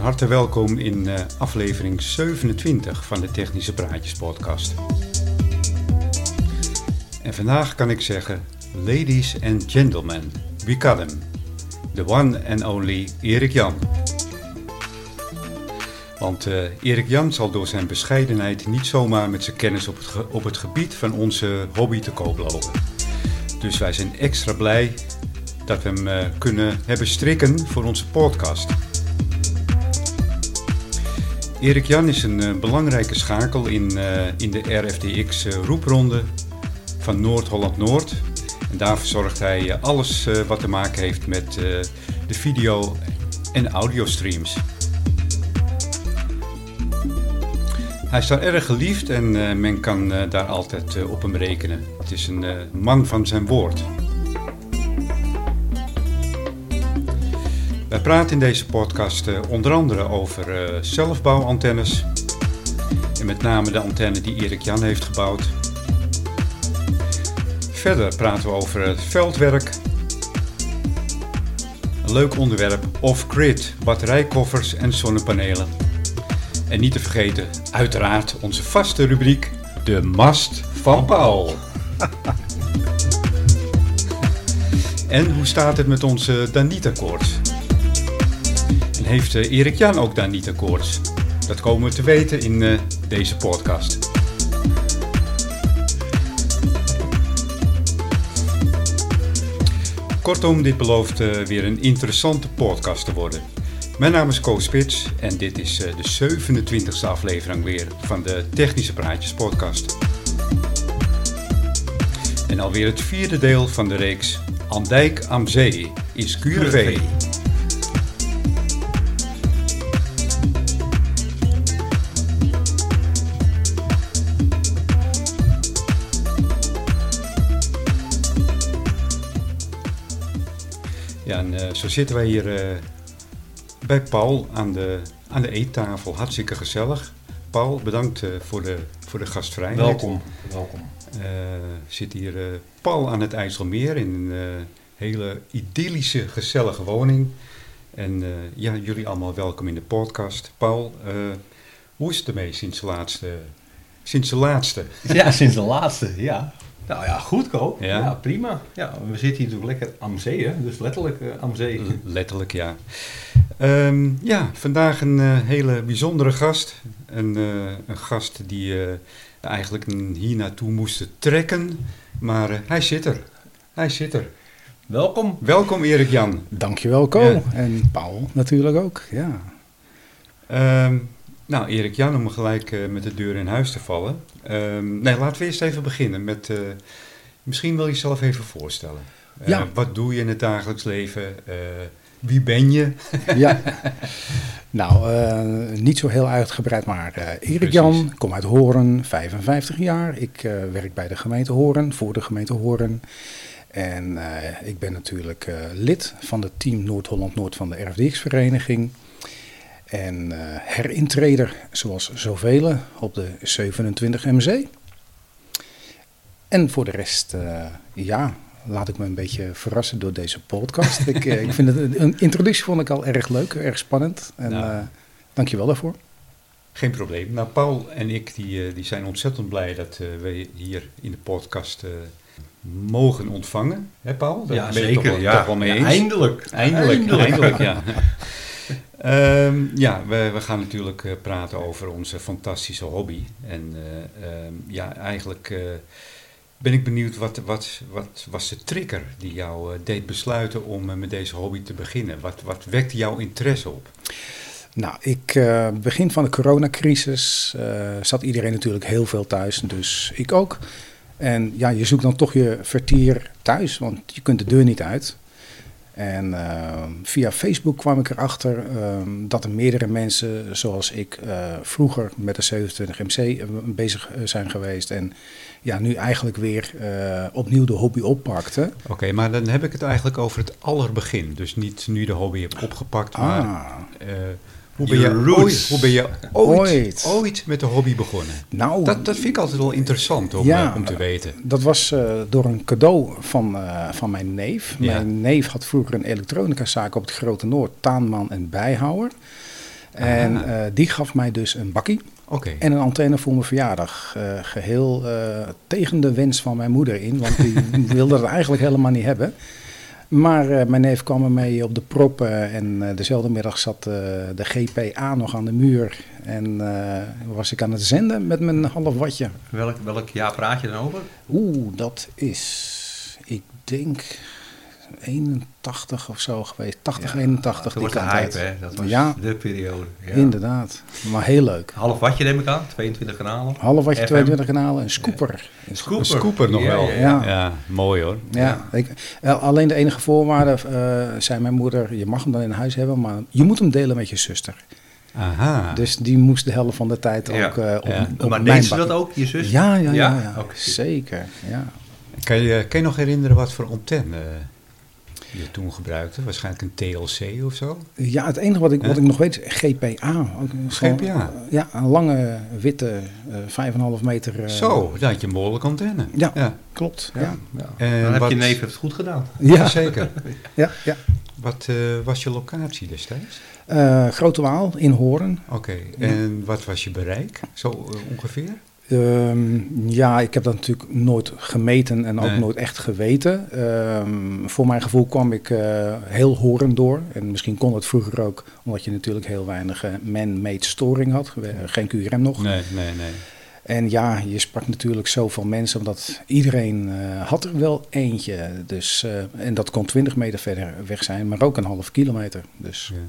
Van harte welkom in uh, aflevering 27 van de Technische Praatjes podcast. En vandaag kan ik zeggen, ladies and gentlemen, we got him. The one and only Erik Jan. Want uh, Erik Jan zal door zijn bescheidenheid niet zomaar met zijn kennis op het, op het gebied van onze hobby te koop lopen. Dus wij zijn extra blij dat we hem uh, kunnen hebben strikken voor onze podcast. Erik Jan is een uh, belangrijke schakel in, in de RFDX roepronde van Noord-Holland-Noord. En daar verzorgt hij alles wat te maken heeft met de video- en audiostreams. Hij is daar erg geliefd en men kan daar altijd op hem rekenen. Het is een man van zijn woord. Wij praten in deze podcast onder andere over zelfbouwantennes. En met name de antenne die Erik Jan heeft gebouwd. Verder praten we over het veldwerk. Een leuk onderwerp off-grid, batterijkoffers en zonnepanelen. En niet te vergeten, uiteraard onze vaste rubriek, de mast van Paul. en hoe staat het met onze Danita-koorts? Heeft uh, Erik Jan ook Danita-koorts? Dat komen we te weten in uh, deze podcast. Kortom, dit belooft uh, weer een interessante podcast te worden. Mijn naam is Koos Spits en dit is de 27e aflevering weer van de Technische Praatjes podcast. En alweer het vierde deel van de reeks Andijk am Zee is QRV. Ja, en uh, zo zitten wij hier uh, bij Paul aan de, aan de eettafel. Hartstikke gezellig. Paul, bedankt uh, voor, de, voor de gastvrijheid. Welkom. welkom. Zit hier Paul aan het IJsselmeer in een hele idyllische, gezellige woning. En ja, jullie allemaal welkom in de podcast. Paul, hoe is het ermee sinds de laatste? Sinds de laatste? Ja, sinds de laatste, ja. Nou ja, goedkoop. Ja, ja prima. Ja, we zitten hier natuurlijk lekker am zee, hè? dus letterlijk uh, am zee. Letterlijk, ja. Um, ja, vandaag een uh, hele bijzondere gast. Een, uh, een gast die eigenlijk hier naartoe moest trekken, maar hij zit er. Hij zit er. Welkom. Welkom Erik Jan. Dankjewel Ko. Ja. En Paul natuurlijk ook, ja. Um, nou, Erik Jan, om gelijk uh, met de deur in huis te vallen. Um, nee, laten we eerst even beginnen met... Uh, misschien wil je jezelf even voorstellen. Uh, ja. Wat doe je in het dagelijks leven? wie ben je? ja, nou, niet zo heel uitgebreid, maar Erik Jan, kom uit Horen, 55 jaar. Ik werk bij de gemeente Horen, voor de gemeente Horen. En ik ben natuurlijk lid van het team Noord-Holland-Noord van de RFDX-vereniging. En uh, herintreder, zoals zoveel, op de 27 MZ. En voor de rest, uh, ja, laat ik me een beetje verrassen door deze podcast. ik, uh, ik vind het een introductie vond ik al erg leuk, erg spannend. En nou. dank je wel daarvoor. Geen probleem. Nou, Paul en ik die, die zijn ontzettend blij dat we hier in de podcast mogen ontvangen. Hè, Paul? Daar ja, zeker. Toch wel, ja. Toch wel mee eens? Ja, eindelijk. Eindelijk, eindelijk, eindelijk ja. Um, ja, we, we, gaan natuurlijk uh, praten over onze fantastische hobby. En uh, um, ja, eigenlijk uh, ben ik benieuwd, wat, wat, wat was de trigger die jou deed besluiten om met deze hobby te beginnen? Wat, wat wekte jouw interesse op? Nou, ik begin van de coronacrisis zat iedereen natuurlijk heel veel thuis, dus ik ook. En ja, je zoekt dan toch je vertier thuis, want je kunt de deur niet uit. En uh, via Facebook kwam ik erachter uh, dat er meerdere mensen zoals ik uh, vroeger met de 27MC bezig zijn geweest. En ja, nu eigenlijk weer opnieuw de hobby oppakte. Oké, okay, maar dan heb ik het eigenlijk over het allerbegin. Dus niet nu de hobby heb opgepakt, maar ah. Hoe ben, je ooit, hoe ben je ooit, ooit. met de hobby begonnen? Nou, dat, dat vind ik altijd wel interessant om, ja, om te weten. Dat was uh, door een cadeau van, uh, van mijn neef. Ja. Mijn neef had vroeger een elektronica zaak op het Grote Noord, Taanman en Bijhouwer. En uh, die gaf mij dus een bakkie. Okay. En een antenne voor mijn verjaardag. Uh, geheel uh, tegen de wens van mijn moeder in, want die wilde het eigenlijk helemaal niet hebben. Maar uh, mijn neef kwam ermee op de proppen en dezelfde middag zat de GPA nog aan de muur. En was ik aan het zenden met mijn half watje. Welk, welk jaar praat je dan over? Oeh, dat is, ik denk 81 of zo geweest. 80, ja, 81. Dat was de hype, hè? Dat was ja, de periode. Ja. Inderdaad. Maar heel leuk. Half watje neem ik aan, 22 kanalen. Half watje, 22 kanalen. Een scooper. Een scooper. Een scooper nog ja, wel. Ja, ja. ja, mooi hoor. Ja, ik, alleen de enige voorwaarde, uh, zei mijn moeder, je mag hem dan in huis hebben, maar je moet hem delen met je zuster. Aha. Dus die moest de helft van de tijd ook uh, op, ja. op Maar deed ze dat ook, je zus? Ja, ja, ja. ja, ja? Okay. zeker. Ja. Kan, je, kan je nog herinneren wat voor antenne je toen gebruikte? Waarschijnlijk een TLC of zo? Ja, het enige wat ik, wat ik nog weet is GPA. GPA? Ja, een lange, witte, uh, 5,5 meter... Uh, zo, dat had je een behoorlijke antenne. Ja, ja. klopt. Ja. ja. En Dan heb wat, je neef het goed gedaan. Ja, zeker. ja, ja. Wat uh, was je locatie destijds? Uh, Grote Waal in Hoorn. Oké, okay. en wat was je bereik, zo ongeveer? Um, ja, ik heb dat natuurlijk nooit gemeten en ook nee. nooit echt geweten. Um, voor mijn gevoel kwam ik uh, heel horend door. En misschien kon het vroeger ook, omdat je natuurlijk heel weinig uh, man-made storing had. Geen QRM nog. Nee, nee, nee. En ja, je sprak natuurlijk zoveel mensen, omdat iedereen uh, had er wel eentje. Dus, en dat kon 20 meter verder weg zijn, maar ook een half kilometer. Dus. Ja.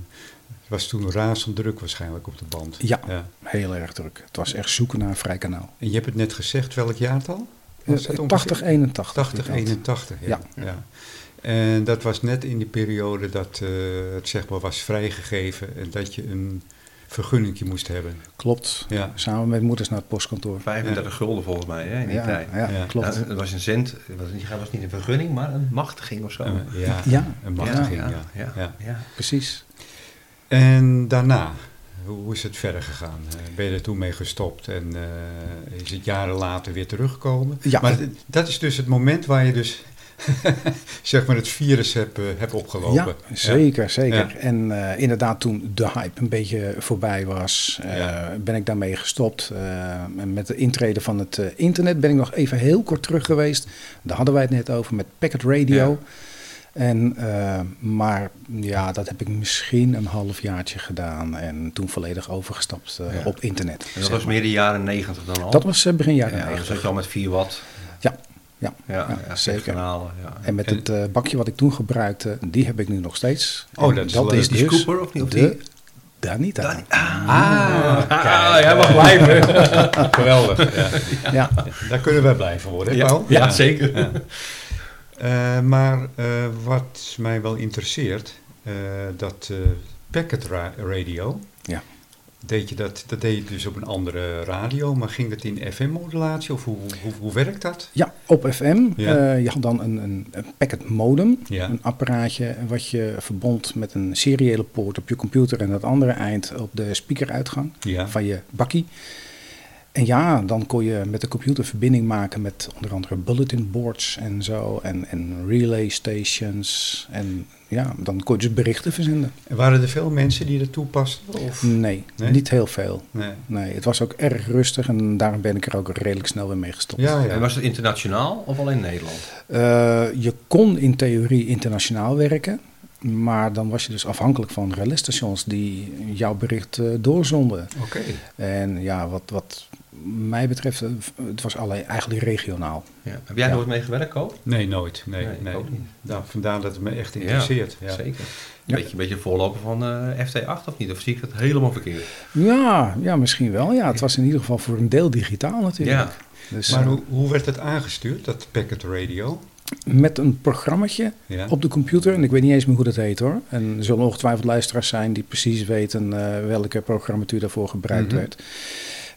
Het was toen razend druk waarschijnlijk op de band. Ja, ja, heel erg druk. Het was echt zoeken naar een vrij kanaal. En je hebt het net gezegd, welk jaartal? Was uh, 80, 81. 80, 81, ja. ja. ja. En dat was net in die periode dat uh, het zeg maar was vrijgegeven en dat je een vergunningje moest hebben. Klopt. Ja. Samen met moeders naar het postkantoor. 35 ja. gulden volgens mij hè, in die ja, tijd. Ja, ja. klopt. het was een cent, het was, was niet een vergunning, maar een machtiging of zo. Uh, ja, ja, een machtiging, ja. ja, ja. precies. En daarna, hoe is het verder gegaan? Uh, ben je er toen mee gestopt en uh, is het jaren later weer teruggekomen? Ja. Maar dat is dus het moment waar je dus zeg maar het virus hebt, uh, hebt opgelopen. Ja, zeker, zeker. Ja. En inderdaad toen de hype een beetje voorbij was, ja. ben ik daarmee gestopt. en met de intrede van het internet ben ik nog even heel kort terug geweest. Daar hadden wij het net over met Packet Radio. En, uh, maar ja, dat heb ik misschien een halfjaartje gedaan en toen volledig overgestapt uh, ja. op internet. En dat was meer de jaren negentig dan al? Dat was uh, begin jaren ja, negentig. Dan zat je al met 4 watt? Ja, ja, ja, ja zeker. Kanalen, en met en, het bakje wat ik toen gebruikte, die heb ik nu nog steeds. Oh, dat is, dat is die dus scooper of niet? Of de, die? Danita. Dan, ah, ah, ah jij mag blijven. Geweldig. Ja. Ja. Daar kunnen wij blij van worden, hè, ja, Paul? ja, zeker. Uh, maar uh, wat mij wel interesseert, uh, dat packet ra radio, ja. deed je dat, dat deed je dus op een andere radio, maar ging dat in FM-modulatie of hoe, hoe, hoe werkt dat? Ja, op FM. Ja. je had dan een, een, een packet modem, ja. een apparaatje wat je verbond met een seriële poort op je computer en dat andere eind op de speakeruitgang van je bakkie. En ja, dan kon je met de computer verbinding maken met onder andere bulletin boards en zo. En, en relay stations. En ja, dan kon je dus berichten verzenden. En waren er veel mensen die dat toepasten? Of? Nee, nee, niet heel veel. Nee. nee. het was ook erg rustig en daarom ben ik er ook redelijk snel weer mee gestopt. Ja, ja. En was het internationaal of alleen Nederland? Uh, je kon in theorie internationaal werken. Maar dan was je dus afhankelijk van relaisstations die jouw bericht uh, doorzonden. Oké. Okay. En ja, wat, wat mij betreft, het was alleen eigenlijk regionaal. Ja. Heb jij Ja. nooit mee gewerkt, Koop? Nee, nooit. Nee, Nee, ik nee. ook niet. Nou, vandaar dat het me echt interesseert. Ja. Zeker. Ja. Beetje, beetje voorloper van eh, FT8 of niet? Of zie ik het helemaal verkeerd? Ja, ja, misschien wel. Ja, het was in ieder geval voor een deel digitaal natuurlijk. Ja. Dus, Maar eh, hoe, hoe werd het aangestuurd, dat packet radio? met een programmaatje Ja. op de computer. En ik weet niet eens meer hoe dat heet hoor. En er zullen ongetwijfeld luisteraars zijn die precies weten eh, welke programmatuur daarvoor gebruikt Mhm. werd.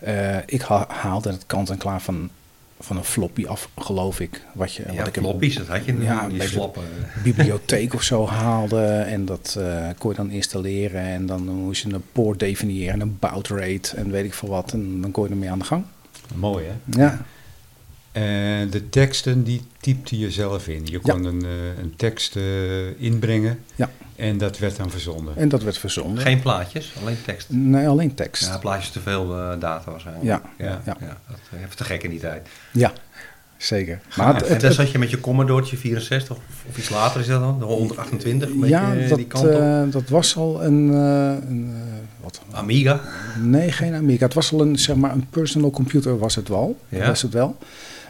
Eh, ik ha- haalde het kant en klaar van, van een floppy af, geloof ik. Wat je, Ja, wat ik floppies, dat had je Ja, die slappe. bibliotheek of zo haalde. En dat eh, kon je dan installeren. En dan moest je een poort definiëren, een bout rate en weet ik veel wat. En dan kon je ermee aan de gang. Mooi, hè? Ja, En de teksten, die typte je zelf in. Je kon een, een tekst inbrengen. Ja. En dat werd dan verzonden. En dat werd verzonden. Geen plaatjes, alleen tekst? Nee, alleen tekst. Ja, plaatjes te veel uh, data waarschijnlijk. Ja. Ja, ja. ja. dat heeft te gek in die tijd. Ja, zeker. Maar het, en dan zat je met je Commodore 64 of iets later is dat dan? De 128? Ja, dat, die kant op? Uh, dat was al een... Uh, een wat? Amiga? Nee, geen Amiga. Het was al een, zeg maar, een personal computer was het wel. Ja. Was het wel.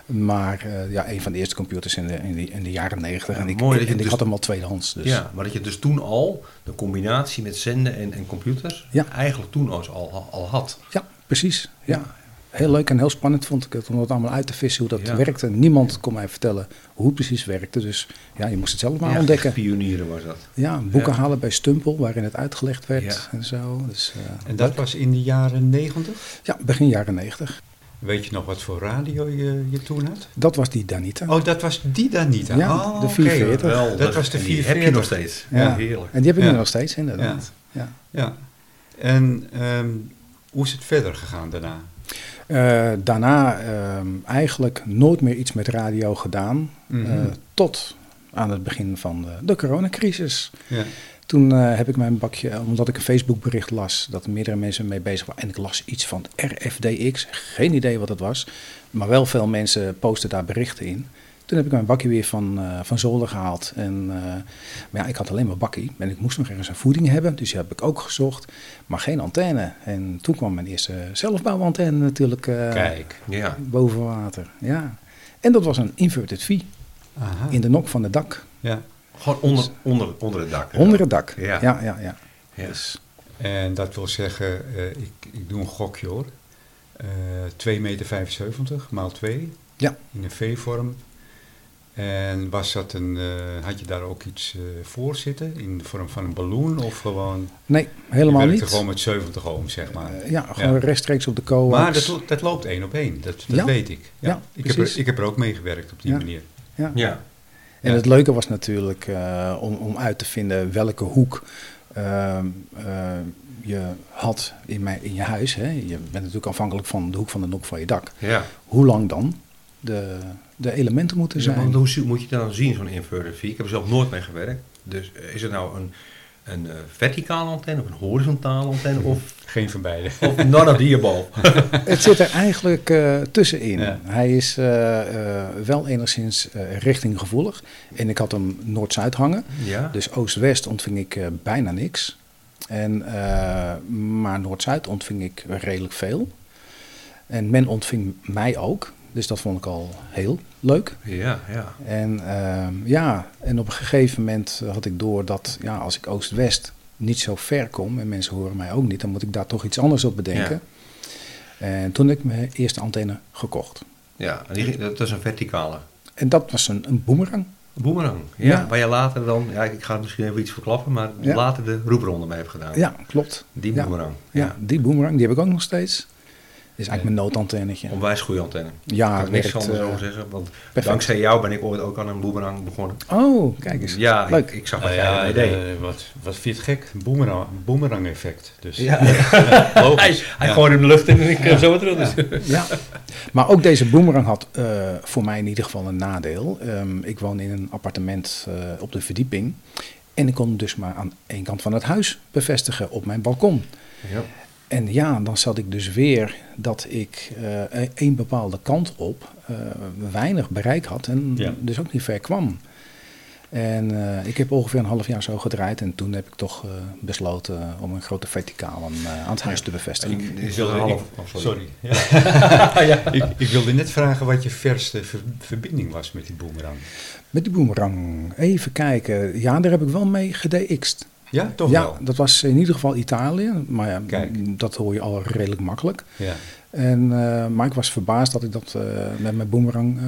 Maar uh, ja, een van de eerste computers in de, in de, in de jaren negentig. Ja, en ik, mooi dat je en dus, ik had hem al tweedehands. Dus. Ja, maar dat je dus toen al de combinatie met zenden en, en computers ja. eigenlijk toen al, al, al had. Ja, precies. Ja. Heel leuk en heel spannend vond ik het om dat allemaal uit te vissen hoe dat werkte. Niemand kon mij vertellen hoe het precies werkte. Dus ja, je moest het zelf maar ja, ontdekken. Pionieren was dat. Ja, boeken halen bij Stumpel waarin het uitgelegd werd en zo. Dus, uh, en dat leuk. was in de jaren negentig? Ja, begin jaren negentig. Weet je nog wat voor radio je, je toen had? Dat was die Danita. Oh, dat was die Danita? Ja, oh, de 440. Okay. Wel, dat was de 440. heb je nog steeds. Ja, ja. heerlijk. En die heb ik ja. nu nog steeds, inderdaad. Ja. ja. ja. En um, hoe is het verder gegaan daarna? Uh, daarna um, eigenlijk nooit meer iets met radio gedaan. Mm -hmm. uh, tot aan het begin van de, de coronacrisis. Ja. Toen uh, heb ik mijn bakje, omdat ik een Facebookbericht las, dat er meerdere mensen mee bezig waren. En ik las iets van RFDX, geen idee wat het was. Maar wel veel mensen posten daar berichten in. Toen heb ik mijn bakje weer van, uh, van zolder gehaald. En, uh, maar ja, ik had alleen maar bakkie. En ik moest nog ergens een voeding hebben. Dus die heb ik ook gezocht. Maar geen antenne. En toen kwam mijn eerste zelfbouwantenne natuurlijk Kijk, ja. boven water. Ja. En dat was een inverted V. Aha. In de nok van het dak. Ja. Gewoon onder, onder, onder het dak. Onder het dak, ja. ja, ja, ja. ja. Dus. En dat wil zeggen, uh, ik, ik doe een gokje hoor. Uh, 2,75 meter maal 2. Ja. In een V-vorm. En was dat een, uh, had je daar ook iets uh, voor zitten in de vorm van een ballon of gewoon? Nee, helemaal niet. gewoon met 70 ohm, zeg maar. Uh, ja, gewoon ja. rechtstreeks op de coax. Maar dat, dat loopt één op één, dat, dat ja. weet ik. Ja, ja ik, heb er, ik heb er ook mee gewerkt op die ja. manier. Ja. Ja. En het leuke was natuurlijk uh, om, om uit te vinden welke hoek uh, uh, je had in, mijn, in je huis. Hè. Je bent natuurlijk afhankelijk van de hoek van de nok van je dak. Ja. Hoe lang dan de, de elementen moeten zijn. Ja, hoe moet je dan zien, zo'n inverter? Ik heb er zelf nooit mee gewerkt. Dus is het nou een, een verticale antenne of een horizontale antenne? Of, Geen van beide. Of none of the above. het zit er eigenlijk uh, tussenin. Ja. Hij is uh, uh, wel enigszins richtinggevoelig. En ik had hem noord-zuid hangen. Ja. Dus oost-west ontving ik bijna niks. En, maar noord-zuid ontving ik redelijk veel. En men ontving mij ook. Dus dat vond ik al heel leuk. Ja, ja. En, uh, ja, en op een gegeven moment had ik door dat ja, als ik oost-west niet zo ver kom, en mensen horen mij ook niet, dan moet ik daar toch iets anders op bedenken. Ja. En toen heb ik mijn eerste antenne gekocht. Ja, die, dat is een verticale. En dat was een, een boemerang. Boemerang, ja, ja. Waar je later dan, ja, ik ga misschien even iets verklappen, maar ja. later de roepronde mee hebt gedaan. Ja, klopt. Die boemerang. Ja, ja, die boemerang, die heb ik ook nog steeds. Dit is eigenlijk mijn noodantennetje. Onwijs goede antenne. Ja, ik kan niks anders uh, over zeggen. Want perfect. dankzij jou ben ik ooit ook aan een boemerang begonnen. Oh, kijk eens. Ja, Leuk. Ik, ik zag dat uh, jij ja, een idee. Uh, wat, wat vind je het gek? Boemerang, boemerang effect. Dus, ja. ja hij hij ja. gooide de lucht in en ik ja. zo wat terug. Dus. Ja. Maar ook deze boemerang had uh, voor mij in ieder geval een nadeel. Um, ik woon in een appartement uh, op de verdieping. En ik kon hem dus maar aan één kant van het huis bevestigen op mijn balkon. Ja. En ja, dan zat ik dus weer dat ik uh, een bepaalde kant op uh, weinig bereik had en ja. dus ook niet ver kwam. En uh, ik heb ongeveer een half jaar zo gedraaid en toen heb ik toch besloten om een grote verticaal aan, aan het huis te bevestigen. Ik, ik wilde, half, oh, sorry. sorry. Ja. ja. ik, ik, wilde net vragen wat je verste ver, verbinding was met die boemerang. Met die boemerang, even kijken. Ja, daar heb ik wel mee gedX'd. Ja, toch ja, wel? dat was in ieder geval Italië. Maar ja, Kijk. dat hoor je al redelijk makkelijk. Ja. En, uh, maar ik was verbaasd dat ik dat uh, met mijn boomerang uh,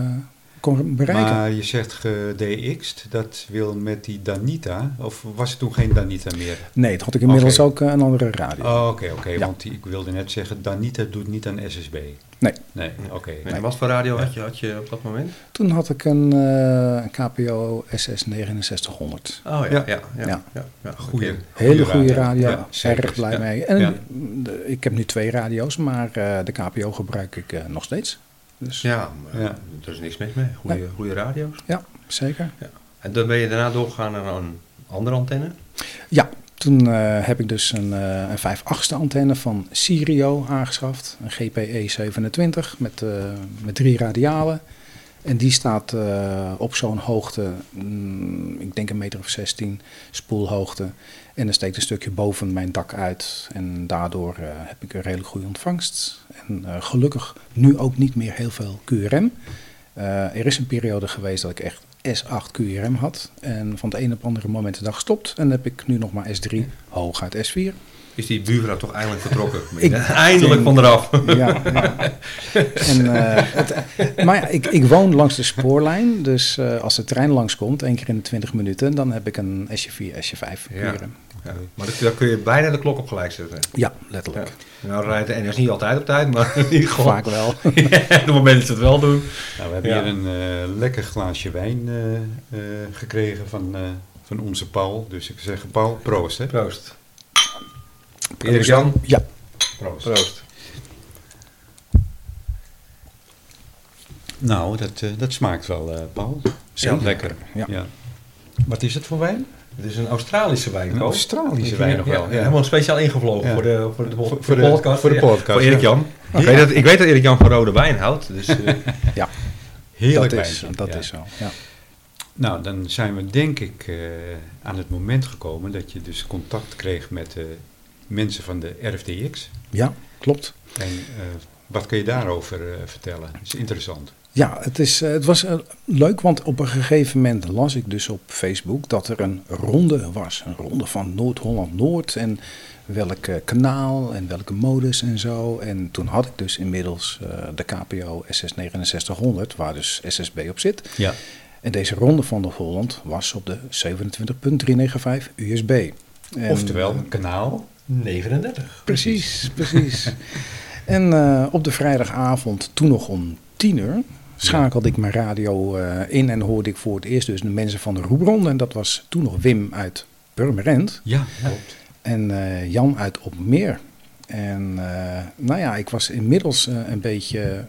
kon bereiken. Maar je zegt gedX'd, dat wil met die Danita, of was het toen geen Danita meer? Nee, dat had ik inmiddels okay. ook een andere radio. Oké, oh, oké, okay, okay, ja. want die, ik wilde net zeggen, Danita doet niet aan SSB. Nee. Nee, oké. Okay. Nee. Wat voor radio had je, had je op dat moment? Toen had ik een, uh, KPO SS 6900. Oh ja, ja. ja, ja, ja. ja, ja. Goeie, Hele goede radio, radio. erg blij ja. mee. En de, ik heb nu twee radio's, maar uh, de KPO gebruik ik uh, nog steeds. Dus, ja, ja, er is niks mis mee. Goede, goede radio's. Ja, zeker. Ja. En dan ben je daarna doorgegaan naar een andere antenne? Ja, toen uh, heb ik dus een, uh, een 5 8 antenne van Sirio aangeschaft. Een GPE 27 met, uh, met drie radialen. En die staat op zo'n hoogte, mm, ik denk een meter of 16 spoelhoogte. En er steekt een stukje boven mijn dak uit. En daardoor heb ik een redelijk goede ontvangst. En gelukkig nu ook niet meer heel veel QRM. er is een periode geweest dat ik echt S8 QRM had. En van het een op het andere moment de dag gestopt. En dan heb ik nu nog maar S3 hooguit S4. Is die buurvrouw toch eindelijk vertrokken? ik, eindelijk van eraf. Ja, En, uh, het, maar ja, ik, ik woon langs de spoorlijn. Dus uh, als de trein langskomt, één keer in de 20 minuten, dan heb ik een SJ4, SJ5 QRM. Ja. Maar dan kun je bijna de klok op gelijk zetten. Ja, letterlijk. Ja. Nou rijdt de NS niet altijd op tijd, maar in ieder geval. Vaak wel. ja, de moment dat ze het wel doen. Nou, we hebben hier een uh, lekker glaasje wijn uh, uh, gekregen van, van onze Paul. Dus ik zeg Paul, proost. Hè? Proost. Erik Jan? Ja. Proost. proost. Nou, dat, dat smaakt wel, Paul. Zeker. lekker. Ja. ja. Wat is het voor wijn? Het is een Australische wijn. Een Australische wijn nog wel. Ja, helemaal speciaal ingevlogen voor, de, voor, de, voor, de, podcast. Voor de podcast. voor Erik Jan. Ik, weet dat, ik weet dat Erik Jan van rode wijn houdt. Dus, uh, ja, heerlijk dat is, dat is zo. Ja. Nou, dan zijn we denk ik uh, aan het moment gekomen dat je dus contact kreeg met de mensen van de RFDX. Ja, klopt. En uh, wat kun je daarover vertellen? Dat is interessant. Ja, het, is, het was leuk, want op een gegeven moment las ik dus op Facebook dat er een ronde was. Een ronde van Noord-Holland-Noord en welk kanaal en welke modus en zo. En toen had ik dus inmiddels de KPO SS6900, waar dus SSB op zit. Ja. En deze ronde van Noord-Holland was op de 27.395 USB. En, Oftewel, kanaal 39. Precies, precies. en uh, op de vrijdagavond, toen nog om 10 uur, schakelde ik mijn radio uh, in en hoorde ik voor het eerst dus de mensen van de Roebronde. En dat was toen nog Wim uit Purmerend. Ja, klopt. En uh, Jan uit Opmeer. En uh, nou ja, ik was inmiddels een beetje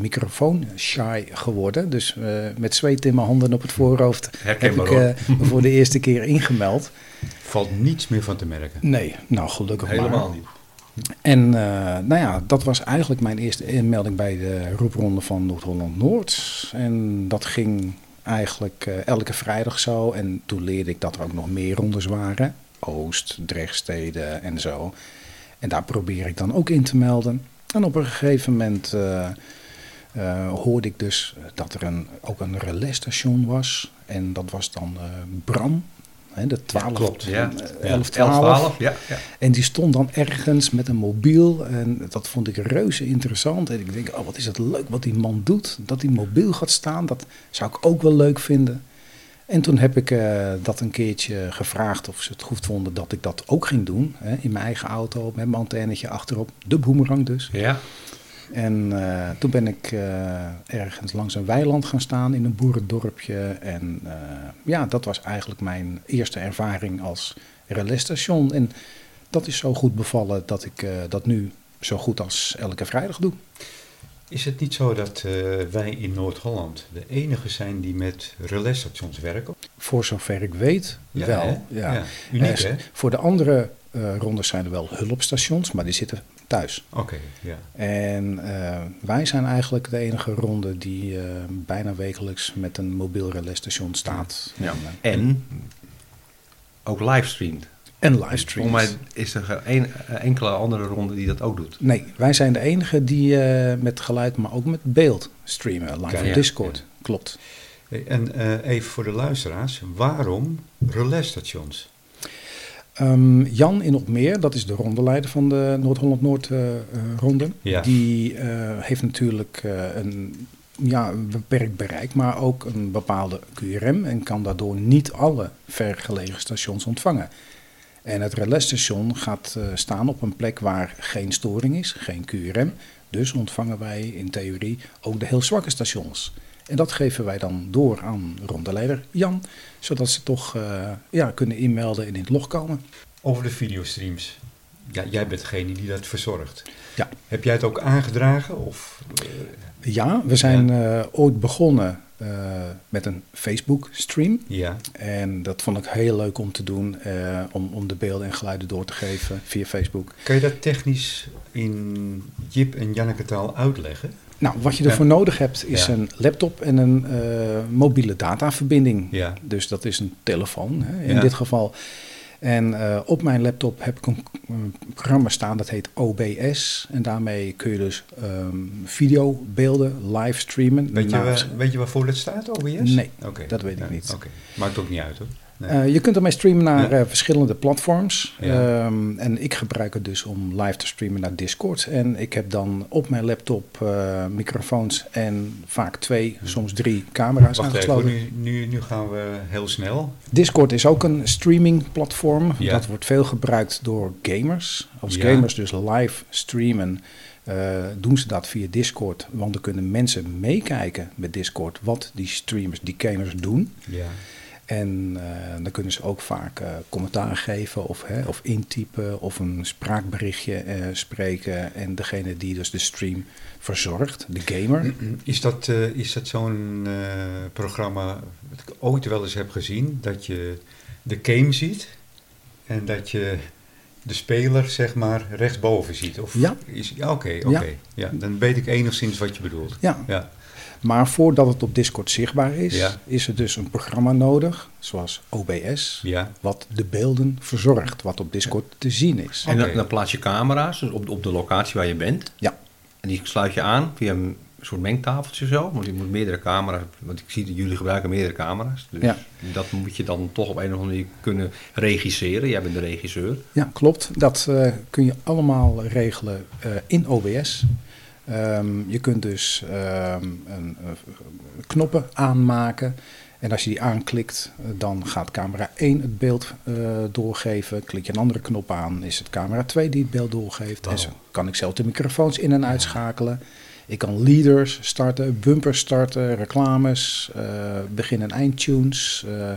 microfoon shy geworden. Dus met zweet in mijn handen op het voorhoofd heb ik me voor de eerste keer ingemeld. Valt niets meer van te merken. Nee, nou gelukkig Helemaal niet. En uh, nou ja, dat was eigenlijk mijn eerste inmelding bij de roepronde van Noord-Holland-Noord. En dat ging eigenlijk uh, elke vrijdag zo. En toen leerde ik dat er ook nog meer rondes waren. Oost, Drechtsteden en zo. En daar probeer ik dan ook in te melden. En op een gegeven moment uh, hoorde ik dus dat er een, ook een relaisstation was. En dat was dan Bram de 12, klopt, ja. 11, 12. ja, ja, En die stond dan ergens met een mobiel. En dat vond ik reuze interessant. En ik denk, oh, wat is het leuk wat die man doet. Dat die mobiel gaat staan, dat zou ik ook wel leuk vinden. En toen heb ik uh, dat een keertje gevraagd of ze het goed vonden dat ik dat ook ging doen. Hè, in mijn eigen auto, met mijn antennetje achterop. De boemerang dus. Ja. En uh, toen ben ik uh, ergens langs een weiland gaan staan in een boerendorpje. En ja, dat was eigenlijk mijn eerste ervaring als relaisstation. En dat is zo goed bevallen dat ik dat nu zo goed als elke vrijdag doe. Is het niet zo dat wij in Noord-Holland de enige zijn die met relaisstations werken? Voor zover ik weet, ja, wel. Ja. ja. Uniek, hè? Voor de andere rondes zijn er wel hulpstations, maar die zitten thuis. Oké, ja. En uh, wij zijn eigenlijk de enige ronde die uh, bijna wekelijks met een mobiel relaisstation staat. Ja. En, en ook livestreamt. En livestreamt. Voor mij is er geen enkele andere ronde die dat ook doet. Nee, wij zijn de enige die uh, met geluid, maar ook met beeld streamen. Live op Discord. Ja. Klopt. En even voor de luisteraars, waarom relaisstations? Um, Jan in Opmeer, dat is de rondeleider van de Noord-Holland-Noord-ronde. Uh, ja. Die uh, heeft natuurlijk uh, een, ja, een beperkt bereik, maar ook een bepaalde QRM en kan daardoor niet alle vergelegen stations ontvangen. En het relaisstation gaat staan op een plek waar geen storing is, geen QRM. Dus ontvangen wij in theorie ook de heel zwakke stations. En dat geven wij dan door aan rondeleider Jan, zodat ze toch uh, ja, kunnen inmelden en in het log komen. Over de videostreams. ja, jij bent degene die dat verzorgt. Ja. Heb jij het ook aangedragen? Of, ja, we zijn ooit begonnen met een Facebook-stream. Ja. En dat vond ik heel leuk om te doen, om, om de beelden en geluiden door te geven via Facebook. Kan je dat technisch in Jip en Janneke taal uitleggen? Nou, wat je ervoor nodig hebt is een laptop en een mobiele dataverbinding. Ja. Dus dat is een telefoon hè, in dit geval. En uh, op mijn laptop heb ik een, een, programma staan dat heet OBS. En daarmee kun je dus um, videobeelden live streamen. Weet je, waar, weet je waarvoor dat staat, OBS? Nee, okay. dat weet ik niet. Oké, okay. maakt ook niet uit hoor. Nee. Uh, je kunt ermee streamen naar uh, verschillende platforms. Um, en ik gebruik het dus om live te streamen naar Discord. En ik heb dan op mijn laptop uh, microfoons en vaak twee, soms drie camera's Wacht aangesloten. Even, nu, nu, nu gaan we heel snel. Discord is ook een streaming platform. Dat wordt veel gebruikt door gamers. Als gamers dus live streamen, uh, doen ze dat via Discord. Want dan kunnen mensen meekijken met Discord wat die streamers, die gamers doen. Ja. En uh, dan kunnen ze ook vaak uh, commentaar geven of, hè, of intypen of een spraakberichtje uh, spreken. En degene die dus de stream verzorgt, de gamer. Is dat, is dat zo'n programma wat ik ooit wel eens heb gezien? Dat je de game ziet en dat je de speler zeg maar rechtsboven ziet? Of ja. Is, ja, Oké, okay, okay. ja. ja. dan weet ik enigszins wat je bedoelt. Ja. ja. Maar voordat het op Discord zichtbaar is, ja. is er dus een programma nodig, zoals OBS, ja. wat de beelden verzorgt, wat op Discord te zien is. En dan, dan plaats je camera's dus op, op de locatie waar je bent. Ja. En die sluit je aan via een soort mengtafeltje zo. Want je moet meerdere camera's, want ik zie dat jullie gebruiken meerdere camera's. Dus ja. dat moet je dan toch op een of andere manier kunnen regisseren. Jij bent de regisseur. Ja, klopt. Dat uh, kun je allemaal regelen uh, in OBS. Um, je kunt dus um, een, uh, knoppen aanmaken. En als je die aanklikt, uh, dan gaat camera 1 het beeld uh, doorgeven. Klik je een andere knop aan, is het camera 2 die het beeld doorgeeft. Wow. En zo kan ik zelf de microfoons in- en uitschakelen. Ik kan leaders starten, bumpers starten, reclames, uh, begin- en eindtunes, uh,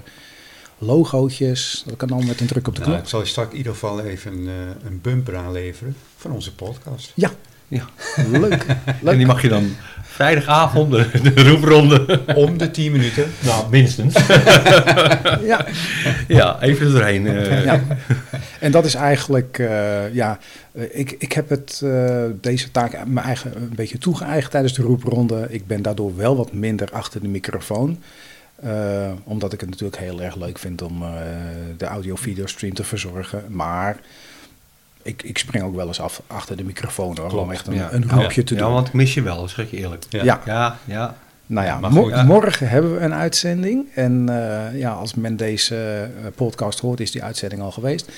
logootjes. Dat kan dan met een druk op de knop. Nou, ik zal je straks in ieder geval even een, een bumper aanleveren van onze podcast. Ja, ja. leuk. leuk. En die mag je dan vrijdagavond, de, de roepronde. Om de 10 minuten. Nou, minstens. ja. ja, even er doorheen. Uh. Ja. En dat is eigenlijk, uh, ja, ik, ik heb het, uh, deze taak mijn eigen een beetje toegeëigend tijdens de roepronde. Ik ben daardoor wel wat minder achter de microfoon. Uh, omdat ik het natuurlijk heel erg leuk vind om de audio-video-stream te verzorgen. Maar ik, ik spring ook wel eens af achter de microfoon hoor, om echt een, ja. een roepje ja. te doen. Ja, want ik mis je wel, zeg je eerlijk. Ja. Ja. ja, ja. Nou ja, mo ja, morgen hebben we een uitzending. En uh, ja, als men deze uh, podcast hoort, is die uitzending al geweest.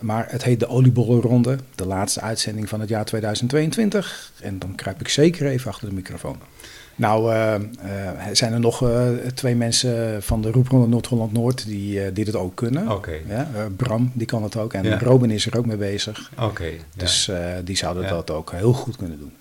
Maar het heet de Oliebollenronde, de laatste uitzending van het jaar 2022. En dan kruip ik zeker even achter de microfoon. Nou, uh, zijn er nog twee mensen van de Roepronde Noord-Holland-Noord die, die het ook kunnen. Okay. Ja, Bram, die kan het ook. En ja. Robin is er ook mee bezig. Oké. Okay, dus die zouden ja. dat ook heel goed kunnen doen.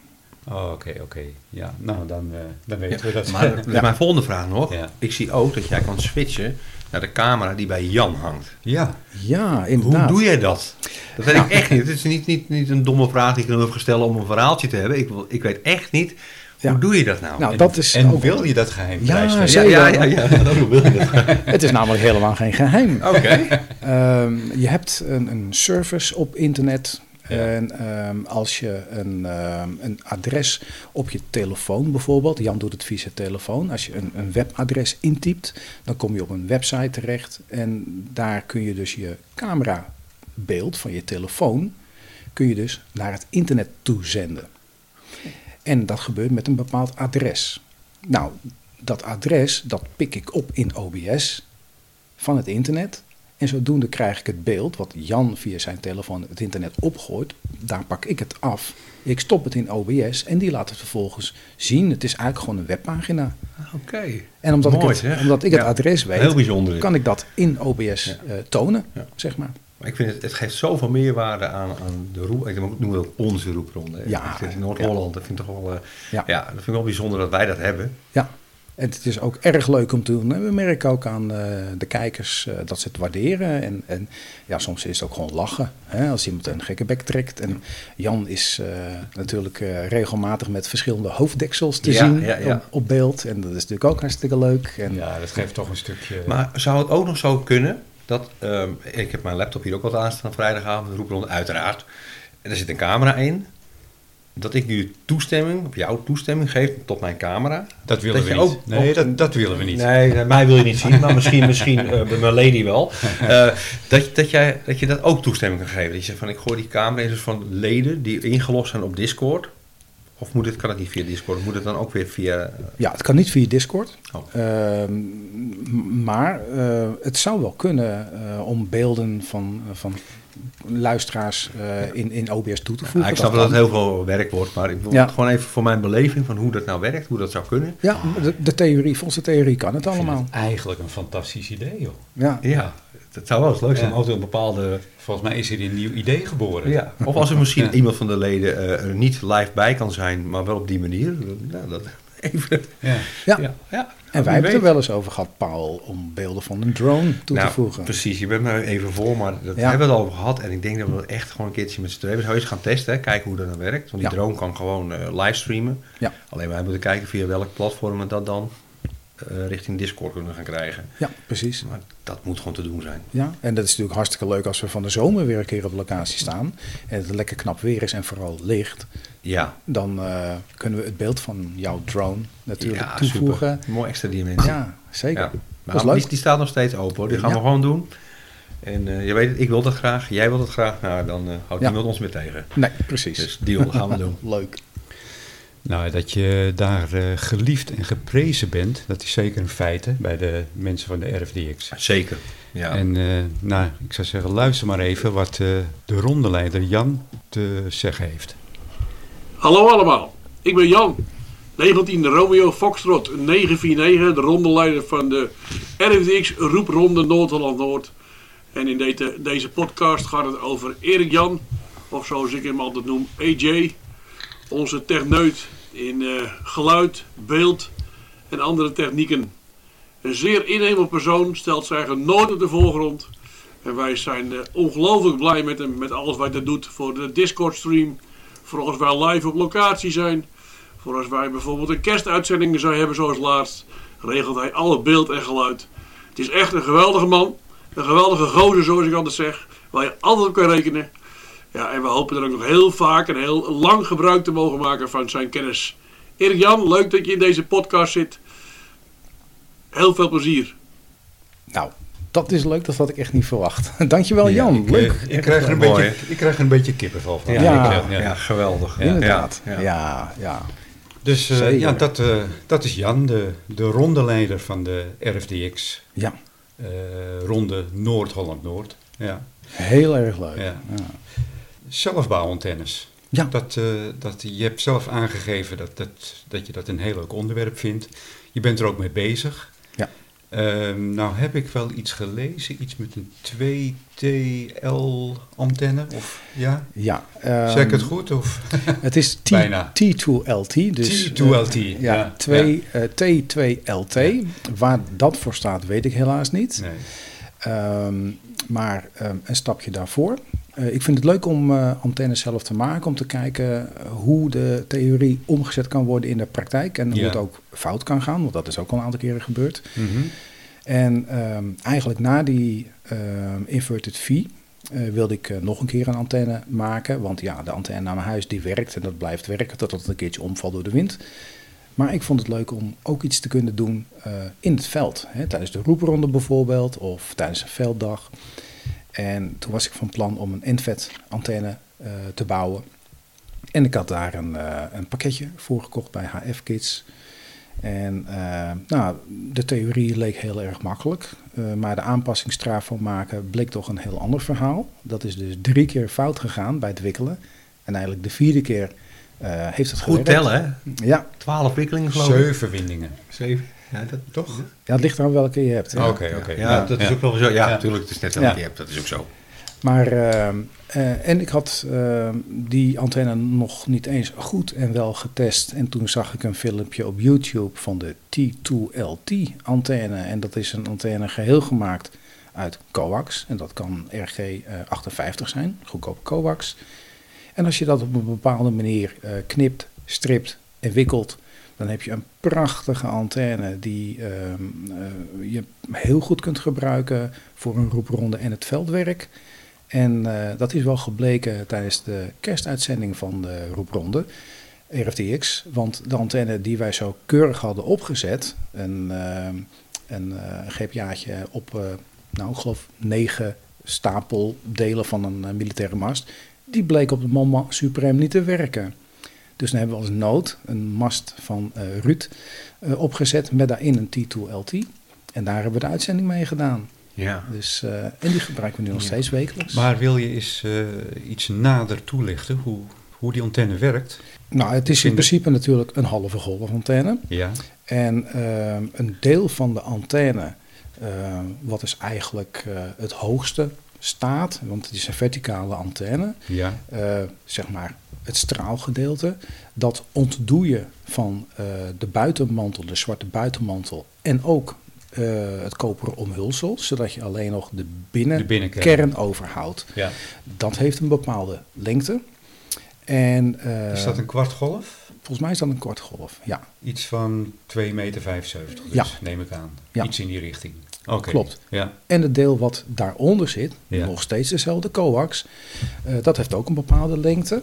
Oh, oké, okay, oké. Okay. Ja, nou, dan, uh, dan weten ja, we dat. Maar dat is mijn volgende vraag nog. Ja. Ik zie ook dat jij kan switchen naar de camera die bij Jan hangt. Ja. Ja, inderdaad. Hoe doe jij dat? Dat weet ik echt niet. Het is niet, niet, niet een domme vraag die ik dan wil stellen om een verhaaltje te hebben. Ik, ik weet echt niet... Hoe doe je dat nou? nou en, dat is en ook... wil je dat geheim ja, ja, ja, ja, ja. Hoe wil je dat Het is namelijk helemaal geen geheim. Oké. Okay. Um, je hebt een, een service op internet ja. En um, als je een, um, een, adres op je telefoon bijvoorbeeld, Jan doet het via zijn telefoon, als je een, een, webadres intypt, dan kom je op een website terecht en daar kun je dus je camerabeeld van je telefoon, kun je dus naar het internet toezenden. En dat gebeurt met een bepaald adres. Nou, dat adres, dat pik ik op in OBS van het internet. En zodoende krijg ik het beeld wat Jan via zijn telefoon het internet opgooit. Daar pak ik het af. Ik stop het in OBS en die laat het vervolgens zien. Het is eigenlijk gewoon een webpagina. Oké. Okay. En omdat Mooi, ik het, omdat ik het adres weet, Heel kan ik dat in OBS ja. uh, tonen, ja. zeg maar. Maar ik vind het, het geeft zoveel meerwaarde aan, aan de roep. Ik noem het onze roepronde. Ja. In Noord-Holland, dat vind ik toch wel, uh, ja. ja. dat vind ik wel bijzonder dat wij dat hebben. Ja. En het is ook erg leuk om te doen. we merken ook aan uh, de kijkers uh, dat ze het waarderen. En, en ja, soms is het ook gewoon lachen. Hè, als iemand een gekke bek trekt. En Jan is uh, natuurlijk regelmatig met verschillende hoofddeksels te ja, zien ja, ja. Op, op, beeld. En dat is natuurlijk ook hartstikke leuk. En, ja, dat geeft toch een stukje... Maar zou het ook nog zo kunnen dat... Um, ik heb mijn laptop hier ook wat aanstaan vrijdagavond. roep rond, uiteraard. En er zit een camera in dat ik nu toestemming, of jouw toestemming geef tot mijn camera. Dat willen dat we niet. Ook, nee, dat, dat willen we niet. Nee, mij wil je niet zien, maar misschien, misschien uh, bij mijn lady wel. Uh, dat, dat, jij, dat je dat ook toestemming kan geven. Dat je zegt van ik gooi die camera in dus van leden die ingelost zijn op Discord. Of moet het, kan het niet via Discord? Moet het dan ook weer via... Ja, het kan niet via Discord. Oh. Uh, maar uh, het zou wel kunnen uh, om beelden van, van luisteraars in, in OBS toe te voegen. Ja, ik snap dat, dat het heel veel werk wordt, maar ik wil Ja. gewoon even voor mijn beleving van hoe dat nou werkt, hoe dat zou kunnen. Ja, de, de theorie, volgens de theorie kan het Ik vind allemaal. het eigenlijk een fantastisch idee, joh. Ja. Ja, het zou wel eens leuk zijn Ja. als er een bepaalde... Volgens mij is er een nieuw idee geboren. Ja. Of als er misschien Ja. iemand van de leden eh, er niet live bij kan zijn, maar wel op die manier. Nou, dat even... Ja. Ja. Ja, ja. En wij hebben het er wel eens over gehad, Paul, om beelden van een drone toe nou, te voegen. Precies, je bent me even voor, maar dat Ja. hebben we het al over gehad. En ik denk dat we dat echt gewoon een keertje met z'n tweeën zou eens gaan testen. Hè, kijken hoe dat dan werkt. Want die Ja. drone kan gewoon eh, livestreamen. Ja. Alleen wij moeten kijken via welk platform dat dan eh, richting Discord kunnen gaan krijgen. Ja, precies. Maar dat moet gewoon te doen zijn. Ja, en dat is natuurlijk hartstikke leuk als we van de zomer weer een keer op locatie staan. En het lekker knap weer is en vooral licht. Ja, Dan eh, kunnen we het beeld van jouw drone natuurlijk ja toevoegen. super. Mooi extra dimensie. Ja, zeker. Ja. Maar. Die, die staat nog steeds open hoor. Die gaan Ja. we gewoon doen. En eh, je weet het, ik wil dat graag, jij wilt het graag. Nou, dan houdt niemand ons meer tegen. Nee, precies. Dus deal, dat gaan we doen. leuk. Nou, dat je daar eh, geliefd en geprezen bent, dat is zeker een feit hè, bij de mensen van de RFDX. Zeker. Ja. En eh, nou, ik zou zeggen, luister maar even wat eh, de rondeleider Jan te zeggen heeft. Hallo allemaal, ik ben Jan. 19 Romeo Foxtrot 949, de rondeleider van de RFDX Roepronde Noord-Holland-Noord. En in deze, deze podcast gaat het over Erik Jan, of zoals ik hem altijd noem, AJ. Onze techneut in eh, geluid, beeld en andere technieken. Een zeer innemend persoon, stelt zich eigenlijk nooit op de voorgrond. En wij zijn eh, ongelooflijk blij met hem, met alles wat hij doet voor de Discord stream. Voor als wij live op locatie zijn. Voor als wij bijvoorbeeld een kerstuitzending zou hebben zoals laatst. Regelt hij alle beeld en geluid. Het is echt een geweldige man. Een geweldige gozer zoals ik altijd zeg. Waar je altijd op kan rekenen. Ja, en we hopen er ook nog heel vaak en heel lang gebruik te mogen maken van zijn kennis. Erik Jan, leuk dat je in deze podcast zit. Heel veel plezier. Nou, dat is leuk. Dat had ik echt niet verwacht. Dankjewel Ja, Jan. ik, eh, leuk. ik, krijg er een Mooi, beetje, ik krijg er een beetje kippenval van. Ja, Ja. ja, ja, geweldig. Inderdaad. Ja, Ja, ja. ja. Dus eh, ja, dat, eh, dat is Jan, de, de rondeleider van de RFDX. ja. eh, ronde Noord-Holland-Noord. Ja. heel erg leuk. Ja. Zelfbouwantennes. Ja. Dat, eh, dat, je hebt zelf aangegeven dat, dat, dat je dat een heel leuk onderwerp vindt. Je bent er ook mee bezig. Ja. Ehm, nou heb ik wel iets gelezen, iets met een 2TL-antenne. Of ja, Ja, zeg ik het ehm, goed? Of? Het is T, Bijna. T2LT. Dus, T2LT, eh, ja. ja, twee, eh, T2LT. Waar dat voor staat, weet ik helaas niet. Nee. Ehm, maar een stapje daarvoor. Eh, ik vind het leuk om eh, antennes zelf te maken, om te kijken hoe de theorie omgezet kan worden in de praktijk en hoe het ook fout kan gaan, want dat is ook al een aantal keren gebeurd. Mhm. En ehm, eigenlijk na die ehm, inverted V eh, wilde ik nog een keer een antenne maken. Want ja, de antenne naar mijn huis die werkt en dat blijft werken totdat het een keertje omvalt door de wind. Maar ik vond het leuk om ook iets te kunnen doen in het veld. Hè, tijdens de roepronde bijvoorbeeld of tijdens een velddag. En toen was ik van plan om een NVET antenne eh, te bouwen. En ik had daar een, eh, een pakketje voor gekocht bij HF Kids. En eh, nou, de theorie leek heel erg makkelijk, eh, maar de aanpassingsstraaf van maken bleek toch een heel ander verhaal. Dat is dus drie keer fout gegaan bij het wikkelen. En eigenlijk de vierde keer eh, heeft het Goed gewerkt. tellen, hè? Ja, Twaalf wikkelingen geloof ik. Zeven windingen. Zeven. Ja, dat, Toch? ja, het ligt eraan welke je hebt. Oké, oké. Ja, dat is ook wel zo. Ja, Ja. natuurlijk. Het is net Ja. welke je hebt. Dat is ook zo. Maar, ehm, eh, en ik had ehm, die antenne nog niet eens goed en wel getest. En toen zag ik een filmpje op YouTube van de T2LT antenne. En dat is een antenne geheel gemaakt uit coax. En dat kan RG58 zijn, goedkoop coax. En als je dat op een bepaalde manier eh, knipt, stript en wikkelt, dan heb je een prachtige antenne die ehm, eh, je heel goed kunt gebruiken voor een roepronde en het veldwerk. En eh, dat is wel gebleken tijdens de kerstuitzending van de roepronde, RFTX. Want de antenne die wij zo keurig hadden opgezet, een, uh, een uh, GPA'tje op, nou ik geloof, negen stapeldelen van een militaire mast, die bleek op de Mama Supreme niet te werken. Dus dan hebben we als nood een mast van Ruud opgezet met daarin een T2LT. En daar hebben we de uitzending mee gedaan. Ja. Dus, uh, en die gebruiken we nu nog Ja. steeds wekelijks. Maar wil je eens eh, iets nader toelichten hoe, hoe die antenne werkt? nou, het is in principe natuurlijk een halve golfantenne. Ja, En een deel van de antenne, wat is eigenlijk eh, het hoogste staat, want het is een verticale antenne, ja, eh, zeg maar het straalgedeelte, dat ontdoe je van eh, de buitenmantel, de zwarte buitenmantel en ook eh, het koperen omhulsel, zodat je alleen nog de de binnenkern overhoudt. Ja. Dat heeft een bepaalde lengte. En, eh, Is dat een kwartgolf? Volgens mij is dat een kortgolf, ja. Iets van 2,75 meter, dus Ja. neem ik aan. Ja. Iets in die richting. Oké. Klopt. Ja, En het deel wat daaronder zit, Ja. nog steeds dezelfde coax, dat heeft ook een bepaalde lengte.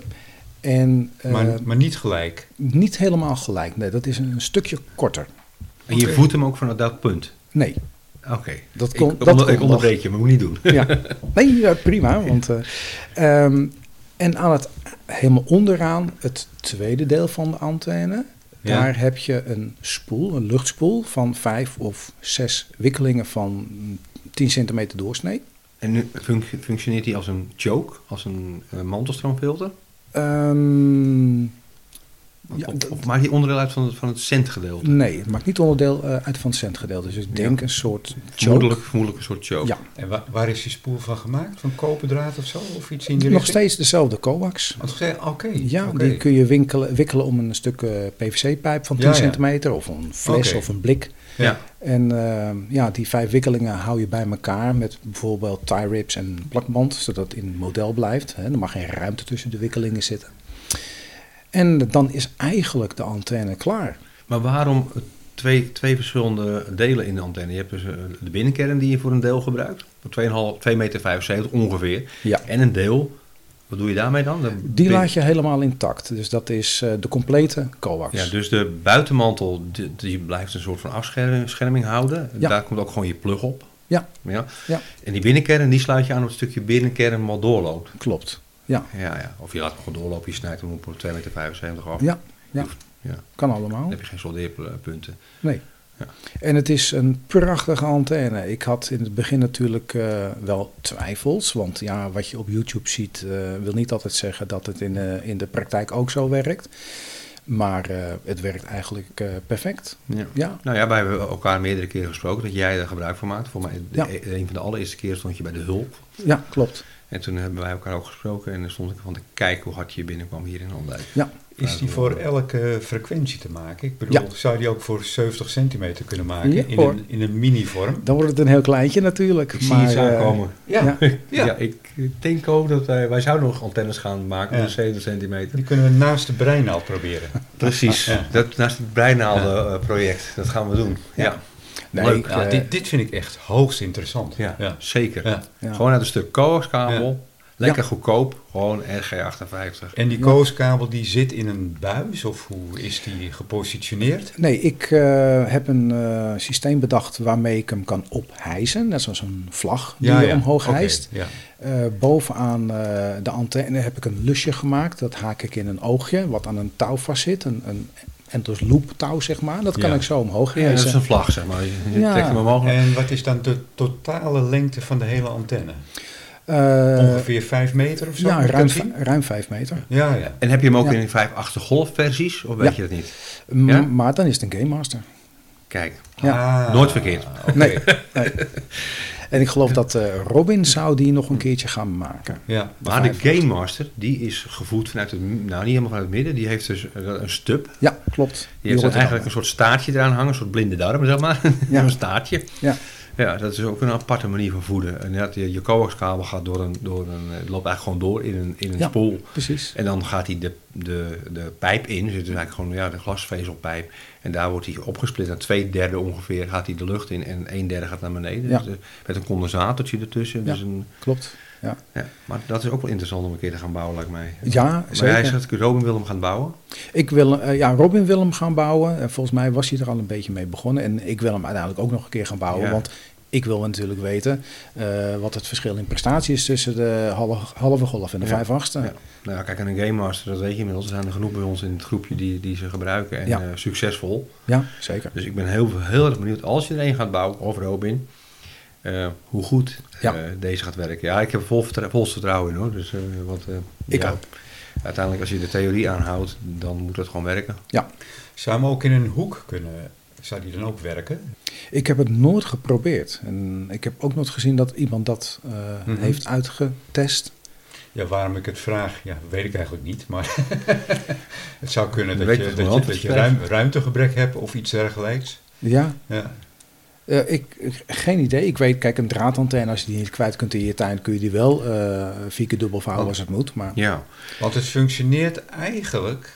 En eh, maar, maar niet gelijk. niet helemaal gelijk, nee, dat is een stukje korter. En je voedt hem ook vanaf dat punt. Nee, Oké. dat Ik, komt ik, dat onder- ik onderbreek je, maar moet niet doen. Ja. Nee, ja, prima. Want, eh, ehm, en aan het helemaal onderaan, het tweede deel van de antenne, Ja. daar heb je een spoel, een luchtspoel van vijf of zes wikkelingen van 10 centimeter doorsnee. En nu func- functioneert hij als een choke, als een eh, mantelstroomfilter? Um, Ja, maakt hij onderdeel uit van het, van het centgedeelte? nee, het maakt niet onderdeel eh, uit van het centgedeelte. Dus ik denk Ja. een soort choke. Vermoedelijk, vermoedelijk een soort choke. Ja, En wa- waar is die spoel van gemaakt? Van koperdraad of zo? Of iets in die nog richting? steeds dezelfde coax. Ge- Oké. Ja, die kun je winkelen, wikkelen om een stuk eh, PVC-pijp van 10 Ja, ja. centimeter of een fles of een blik. Ja. En ehm, ja, die vijf wikkelingen hou je bij elkaar met bijvoorbeeld tie rips en plakband, zodat het in model blijft. Hè. Er mag geen ruimte tussen de wikkelingen zitten. En dan is eigenlijk de antenne klaar. Maar waarom twee, twee verschillende delen in de antenne? Je hebt dus eh, de binnenkern die je voor een deel gebruikt, voor 2,5 2,75 meter ongeveer. Ja. En een deel, wat doe je daarmee dan? De Die laat je helemaal intact. Dus dat is eh, de complete coax. Ja, dus de buitenmantel die, die blijft een soort van afscherming houden. Ja. Daar komt ook gewoon je plug op. Ja. ja. Ja. En die binnenkern, die sluit je aan op het stukje binnenkern wat doorloopt. Klopt. Ja, Ja, ja. Of je laat hem gewoon doorlopen, je snijdt hem op 2,75 meter af. ja, ja. Ja. kan Dan allemaal. heb je geen soldeerpunten. Nee. Ja. En het is een prachtige antenne. Ik had in het begin natuurlijk eh, wel twijfels. Want ja, wat je op YouTube ziet, eh, wil niet altijd zeggen dat het in, de in de praktijk ook zo werkt. Maar eh, het werkt eigenlijk perfect. Ja. Ja, Nou ja, wij hebben elkaar meerdere keren gesproken dat jij er gebruik van maakt. Voor mij, de, Ja. een van de allereerste keer stond je bij de hulp. ja klopt. En toen hebben wij elkaar ook gesproken en dan stond ik van te kijken hoe hard je binnenkwam hier in Andijk. Ja, Is die voor elke frequentie te maken? Ik bedoel, Ja. zou die ook voor 70 centimeter kunnen maken? Ja, in, een, in een mini-vorm? dan wordt het een heel kleintje natuurlijk. Ik zie maar, iets eh, aankomen. ja. Ja, Ja. ik denk ook dat wij, wij zouden nog antennes gaan maken Ja. van 70 centimeter. Die kunnen we naast de breinaald proberen. Precies, Ja. dat, naast het breinaalden eh, project, dat gaan we doen. Ja, Ja. Nee, Leuk. ik, Ja, eh, dit, dit vind ik echt hoogst interessant. ja, Ja. zeker. Ja. ja. Gewoon uit een stuk coaxkabel, lekker Ja. goedkoop, gewoon RG58. En die kooskabel die zit in een buis of hoe is die gepositioneerd? Nee, ik eh, heb een eh, systeem bedacht waarmee ik hem kan ophijzen. Net zoals een vlag die je omhoog hijst. Ja. Eh, bovenaan eh, de antenne heb ik een lusje gemaakt. Dat haak ik in een oogje, wat aan een touw vastzit. Een, een endos loop touw, zeg maar. Dat kan Ja. ik zo omhoog Ja, dat is een vlag, zeg maar. Je Ja. trekt hem omhoog. En wat is dan de totale lengte van de hele antenne? Eh, Ongeveer 5 meter of zo? ja, ruim, ruim vijf meter. Ja, ja. En heb je hem ook Ja. in 5 golf versies, of weet Ja. je dat niet? M- Ja? Maar dan is het een Game Master. Kijk, Ja. Ah, Nooit verkeerd. oké. Nee. nee. En ik geloof dat eh, Robin zou die nog een keertje gaan maken. Ja, Maar de Game Master, die is gevoed vanuit het, nou niet helemaal vanuit het midden, die heeft dus een stub. Ja, klopt. Die Die heeft er eigenlijk een soort staartje eraan hangen, een soort blinde darm, zeg maar. Ja. een staartje. Ja. Ja, dat is ook een aparte manier van voeden. En dat je, je coaxkabel gaat door een, door een, het loopt eigenlijk gewoon door in een, in een Ja. spoel. Precies. En dan gaat hij de, de, de pijp in, dus het is eigenlijk gewoon ja, de glasvezelpijp. En daar wordt hij opgesplit naar twee derde ongeveer, gaat hij de lucht in en een derde gaat naar beneden. Ja. Dus, eh, met een condensatortje ertussen. Ja. Dus een, Klopt. Ja, ja. Maar dat is ook wel interessant om een keer te gaan bouwen, lijkt mij. ja Maar zeker. hij zegt, Robin wil hem gaan bouwen. Ik wil, eh, ja, Robin wil hem gaan bouwen. En volgens mij was hij er al een beetje mee begonnen. En ik wil hem uiteindelijk ook nog een keer gaan bouwen. Ja. Want ik wil natuurlijk weten eh, wat het verschil in prestatie is tussen de halve, halve golf en de Ja. vijf achtste. Ja. Nou, ja, kijk, en een Game Master, dat weet je inmiddels. Er zijn er genoeg bij ons in het groepje die, die ze gebruiken. En Ja. eh, succesvol. Ja, zeker. Dus ik ben heel, heel erg benieuwd, als je er een gaat bouwen, of Robin, eh, hoe goed Ja. eh, deze gaat werken. Ja, ik heb er vol, vertrouwen in hoor. Dus, eh, eh, Ik ja, ook. Uiteindelijk, als je de theorie aanhoudt, dan moet het gewoon werken. Zou hem ook in een hoek kunnen, zou die dan ook werken? Ik heb het nooit geprobeerd. En ik heb ook nooit gezien dat iemand dat eh, Mhm. heeft uitgetest. Ja, waarom ik het vraag, ja, weet ik eigenlijk niet. Maar het zou kunnen dat Weet je, dat je, antwoord dat je krijgt. ruim, ruimtegebrek hebt of iets dergelijks. Ja, Ja. Eh, ik, ik- geen idee. Ik weet, kijk, een draadantenne, als je die niet kwijt kunt in je tuin, kun je die wel eh vier keer dubbel vouwen Oh. als het moet. Maar Ja, Want het functioneert eigenlijk,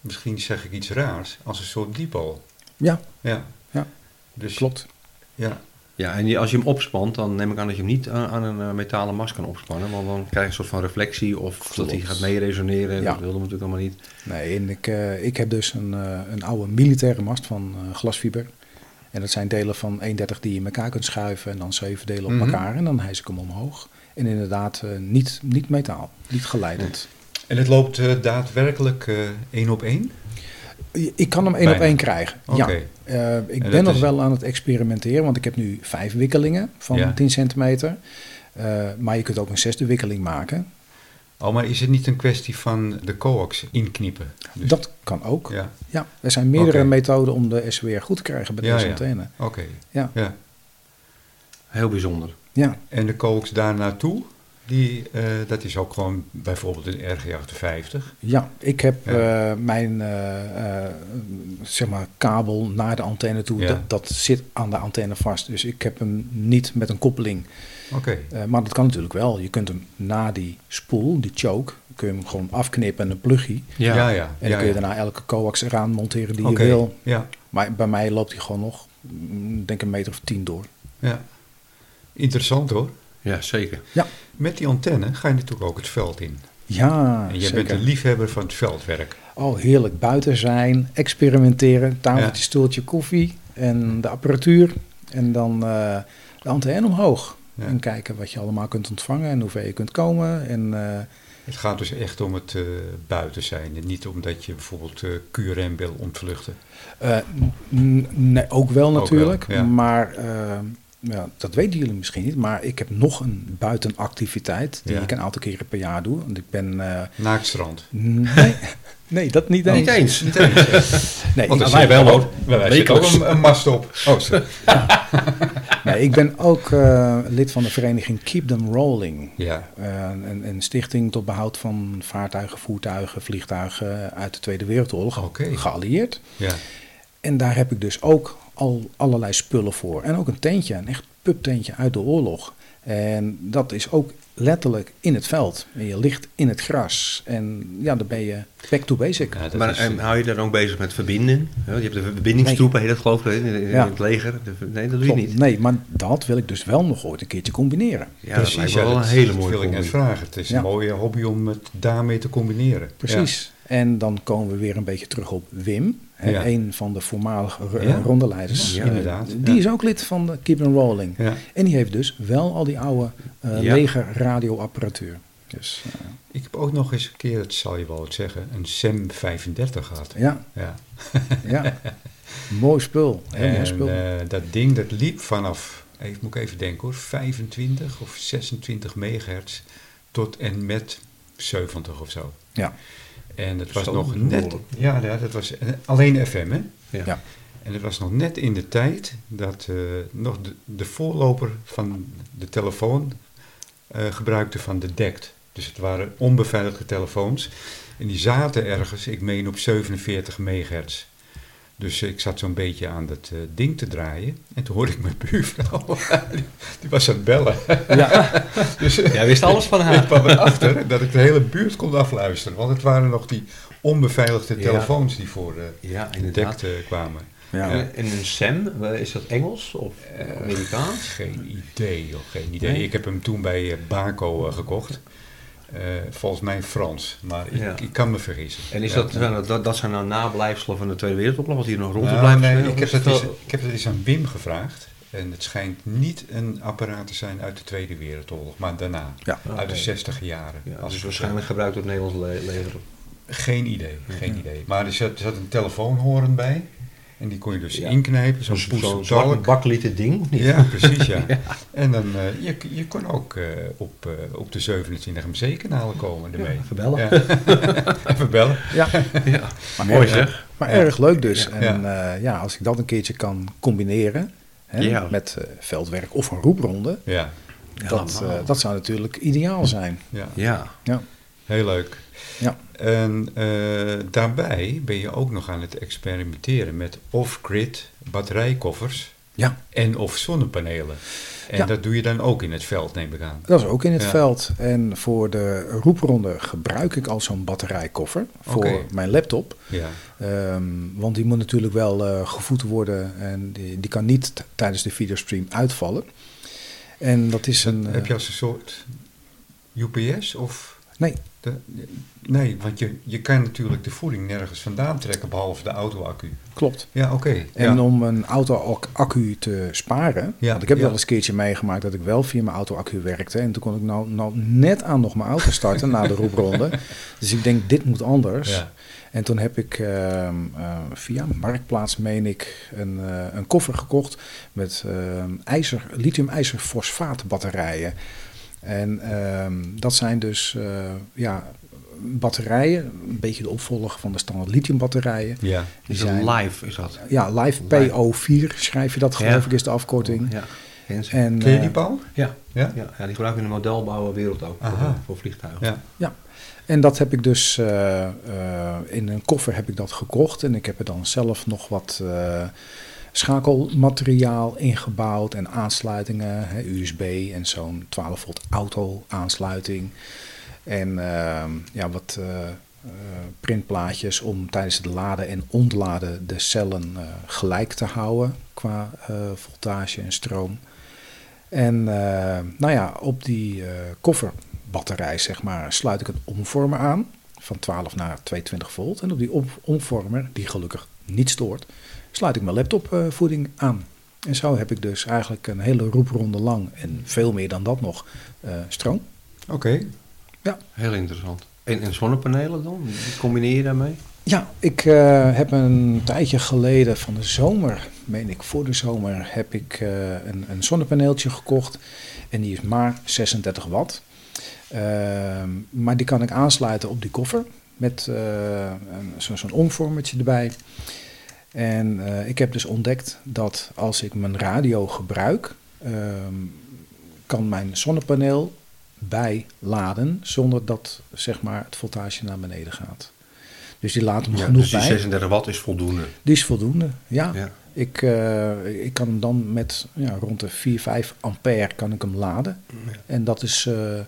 misschien zeg ik iets raars, als een soort dipol. Ja, Ja. Ja, dus, klopt. Ja. ja en die- als je hem opspant, dan neem ik aan dat je hem niet aan, een eh, metalen mast kan opspannen. Want dan krijg je een soort van reflectie of dat hij gaat meeresoneren. Ja. Dat wilden we natuurlijk allemaal niet. Nee, en ik, eh, ik heb dus een, eh, een oude militaire mast van eh, glasfiber. En dat zijn delen van 31 die je in elkaar kunt schuiven en dan zeven delen op Mhm. elkaar. En dan hijs ik hem omhoog. En inderdaad, eh, niet, niet metaal, niet geleidend. En het loopt eh, daadwerkelijk eh, één op één? Ik kan hem één op één krijgen. Ja. Eh, ik En ben nog is- wel aan het experimenteren, want ik heb nu vijf wikkelingen van Ja. 10 centimeter. Eh, maar je kunt ook een zesde wikkeling maken. Oh, maar is het niet een kwestie van de coax inkniepen? Dus- Dat kan ook. Ja. Ja, er zijn meerdere methoden om de SWR goed te krijgen bij Ja, deze ja. antenne. oké. Ja. ja. Heel bijzonder. Ja, En de coax daar naartoe, die, eh, dat is ook gewoon bijvoorbeeld een RG58. ja, ik heb Ja. eh, mijn eh, zeg maar kabel naar de antenne toe. Ja. Dat, dat zit aan de antenne vast. Dus ik heb hem niet met een koppeling. Oké. Eh, maar dat kan natuurlijk wel. Je kunt hem na die spoel, die choke, kun je hem gewoon afknippen en een plugje. Ja, ja. ja, En dan ja, kun je ja. daarna elke coax eraan monteren die je wil. Ja, Maar bij mij loopt hij gewoon nog, mm, denk een meter of tien door. ja. Interessant hoor. Ja, zeker. Met die antenne ga je natuurlijk ook het veld in. Ja, en jij zeker. bent een liefhebber van het veldwerk. Oh, heerlijk. Buiten zijn, experimenteren, tafeltje, Ja. stoeltje, koffie en de apparatuur. En dan eh, de antenne omhoog. Ja. En kijken wat je allemaal kunt ontvangen en hoe ver je kunt komen. En eh, Het gaat dus echt om het eh, buiten zijn. En niet omdat je bijvoorbeeld eh QRM wil ontvluchten. nee, ook wel wel, natuurlijk. ja. Maar ja, dat weten jullie misschien niet. Maar ik heb nog een buitenactiviteit die Ja. ik een aantal keren per jaar doe. Want ik ben... eh, Naaktstrand. nee, nee, dat niet eens. Niet eens. Nee, Want ik, er wij zit wel, ook-. Wij, wij zitten ook een, een mast op. Oh, nee, ik ben ook eh, lid van de vereniging Keep Them Rolling. Ja, Eh, een, een stichting tot behoud van vaartuigen, voertuigen, vliegtuigen uit de Tweede Wereldoorlog. Geallieerd. ja. En daar heb ik dus ook al allerlei spullen voor. En ook een tentje, een echt pubtentje uit de oorlog. En dat is ook letterlijk in het veld. En je ligt in het gras. En ja, dan ben je back to basic. ja dat Maar is, en eh, hou je daar ook bezig met verbinden? Je hebt de verbindingstroepen, heet dat geloof ik, in, in Ja. het leger. Nee, dat doe je niet. Nee, maar dat wil ik dus wel nog ooit een keertje combineren. Ja, dat lijkt precies, me ja, wel een dat hele dat mooie wil ik net combi. vragen. Het is Ja. een mooie hobby om het daarmee te combineren. Precies. En dan komen we weer een beetje terug op Wim. Ja. Een van de voormalige Ja. rondeleiders. Ja, Eh, inderdaad. Die is ook lid van de Keep Them Rolling. En die heeft dus wel al die oude eh Ja. lege radioapparatuur. Dus eh, Ik heb ook nog eens een keer, dat zal je wel wat zeggen, een SEM 35 gehad. ja, Ja. ja. mooi spul. Heel mooi spul. eh, dat ding dat liep vanaf, even, moet ik even denken hoor, 25 of 26 megahertz tot en met 70 of zo. ja. En dat was Zo nog net, ja, ja, dat was eh, alleen FM hè. Ja. Ja. En het was nog net in de tijd dat eh, nog de, de voorloper van de telefoon eh, gebruikte van de DECT. Dus het waren onbeveiligde telefoons. En die zaten ergens, ik meen op 47 megahertz. Dus ik zat zo'n beetje aan dat eh, ding te draaien. En toen hoorde ik mijn buurvrouw, die, die was aan het bellen. Ja, Dus eh, Jij wist alles van ik haar. kwam erachter dat ik de hele buurt kon afluisteren. Want het waren nog die onbeveiligde Ja. telefoons die voor eh Ja, de inderdaad. Eh, kwamen. ja. En, en een Sam, eh, is dat Engels of Amerikaans? Geen idee, joh, geen idee. Nee? Ik heb hem toen bij Baco gekocht. Eh, volgens mij Frans, maar ik, Ja. ik kan me vergissen. En is Ja. dat, zijn dat, dat, zijn nou nablijfselen van de Tweede Wereldoorlog, wat hier nog rond te Nou, blijven nee, spelen? ik, heb dat eens, ik heb dat eens aan Wim gevraagd. En het schijnt niet een apparaat te zijn uit de Tweede Wereldoorlog, maar daarna. Ja. Uit de Oké. 60 jaren. Ja, Als dus waarschijnlijk gebruikt door het Nederlands le- leger. Geen idee, geen idee. Maar er zat, er zat een telefoonhoorn bij. En die kon je dus Ja. inknijpen, zo'n zo bakkelieten ding. Ja, precies, ja. En dan, eh, je, je kon ook eh, op, eh, op de 27 MC-kanalen komen ermee. even bellen. Ja. Even bellen. ja. Ja. Maar Mooi erg, zeg. Maar Ja. erg leuk dus. Ja. En ja. ja, als ik dat een keertje kan combineren hè, Ja. met eh, veldwerk of een roepronde, Ja, dat, eh, dat zou natuurlijk ideaal zijn. ja. Ja. Ja. Heel leuk. Ja. En eh, daarbij ben je ook nog aan het experimenteren met off-grid batterijkoffers Ja. en of zonnepanelen. En Ja. dat doe je dan ook in het veld, neem ik aan. Dat is ook in het Ja. veld. En voor de roepronde gebruik ik al zo'n batterijkoffer voor mijn laptop. Ja, Ehm, want die moet natuurlijk wel eh, gevoed worden en die, die kan niet tijdens de videostream uitvallen. En dat is een... Heb eh, je als een soort UPS of... Nee. De, nee, want je, je kan natuurlijk de voeding nergens vandaan trekken behalve de auto-accu. klopt. Ja, oké. En ja. om een auto-accu te sparen, Ja, want ik heb ja. wel eens een keertje meegemaakt dat ik wel via mijn auto-accu werkte. En toen kon ik nou, nou net aan nog mijn auto starten na de roepronde. Dus ik denk, dit moet anders. Ja. En toen heb ik ehm, eh, via Marktplaats, meen ik, een, eh, een koffer gekocht met ehm, ijzer, lithium-ijzerfosfaat batterijen. En ehm, dat zijn dus eh, ja, batterijen, een beetje de opvolger van de standaard lithiumbatterijen. Ja. Die Is zijn- live, is dat? Ja, Live Live. PO4 schrijf je dat, geloof Ja. ik, is de afkorting. Ja. En, Ken je die, eh, Paul? Ja. Ja? Ja, ja, die gebruiken in de modelbouwen wereld ook voor, vliegtuigen. Ja. En dat heb ik dus eh, eh, in een koffer heb ik dat gekocht. En ik heb er dan zelf nog wat eh, schakelmateriaal ingebouwd en aansluitingen, hè, USB en zo'n 12 volt auto aansluiting. En ehm, ja, wat eh, eh, printplaatjes om tijdens het laden en ontladen de cellen eh, gelijk te houden qua voltage en stroom. En nou ja, op die kofferbatterij zeg maar, sluit ik een omvormer aan van 12 naar 220 volt. En op die om- omvormer, die gelukkig niet stoort, sluit ik mijn laptopvoeding aan. En zo heb ik dus eigenlijk een hele roepronde lang en veel meer dan dat nog eh, stroom. Oké. Heel interessant. En, en zonnepanelen dan? Die combineer je daarmee? Ja, ik eh, heb een tijdje geleden van de zomer, meen ik voor de zomer, heb ik eh, een, een zonnepaneeltje gekocht. En die is maar 36 watt. Ehm, maar die kan ik aansluiten op die koffer met eh, een- zo- zo'n omvormertje erbij. En eh, ik heb dus ontdekt dat als ik mijn radio gebruik, ehm, kan mijn zonnepaneel bijladen zonder dat zeg maar, het voltage naar beneden gaat. Dus die laat hem Ja, genoeg dus die bij. 36 watt is voldoende. Die is voldoende, ja. Ja. Ik, eh, ik kan hem dan met ja, rond de 4, 5 ampère kan ik hem laden. En dat is eh,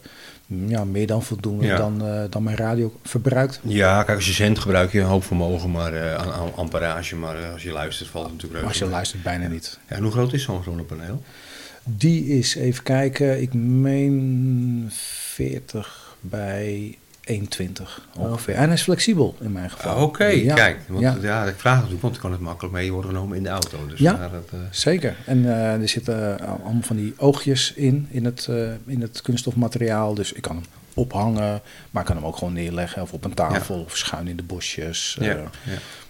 ja, meer dan voldoende Ja. dan, eh, dan mijn radio verbruikt. Ja, kijk, als je zendt gebruik je een hoop vermogen maar, eh, aan, aan amperage, maar eh, als je luistert valt het natuurlijk Maar als je reuze luistert, bijna niet. Ja, en hoe groot is zo'n zonnepaneel? Die is, even kijken, ik meen 40 bij 1,20 ongeveer. En hij is flexibel in mijn geval. Ah, Oké, Ja, kijk. Want, ja. ja. ik vraag natuurlijk, want ik kan het makkelijk mee worden genomen in de auto. Dus Ja. dat, eh, Zeker. En eh, er zitten eh, allemaal van die oogjes in, in het, in het kunststofmateriaal. Dus ik kan hem ophangen, maar ik kan hem ook gewoon neerleggen of op een tafel of schuin in de bosjes. ja, ja.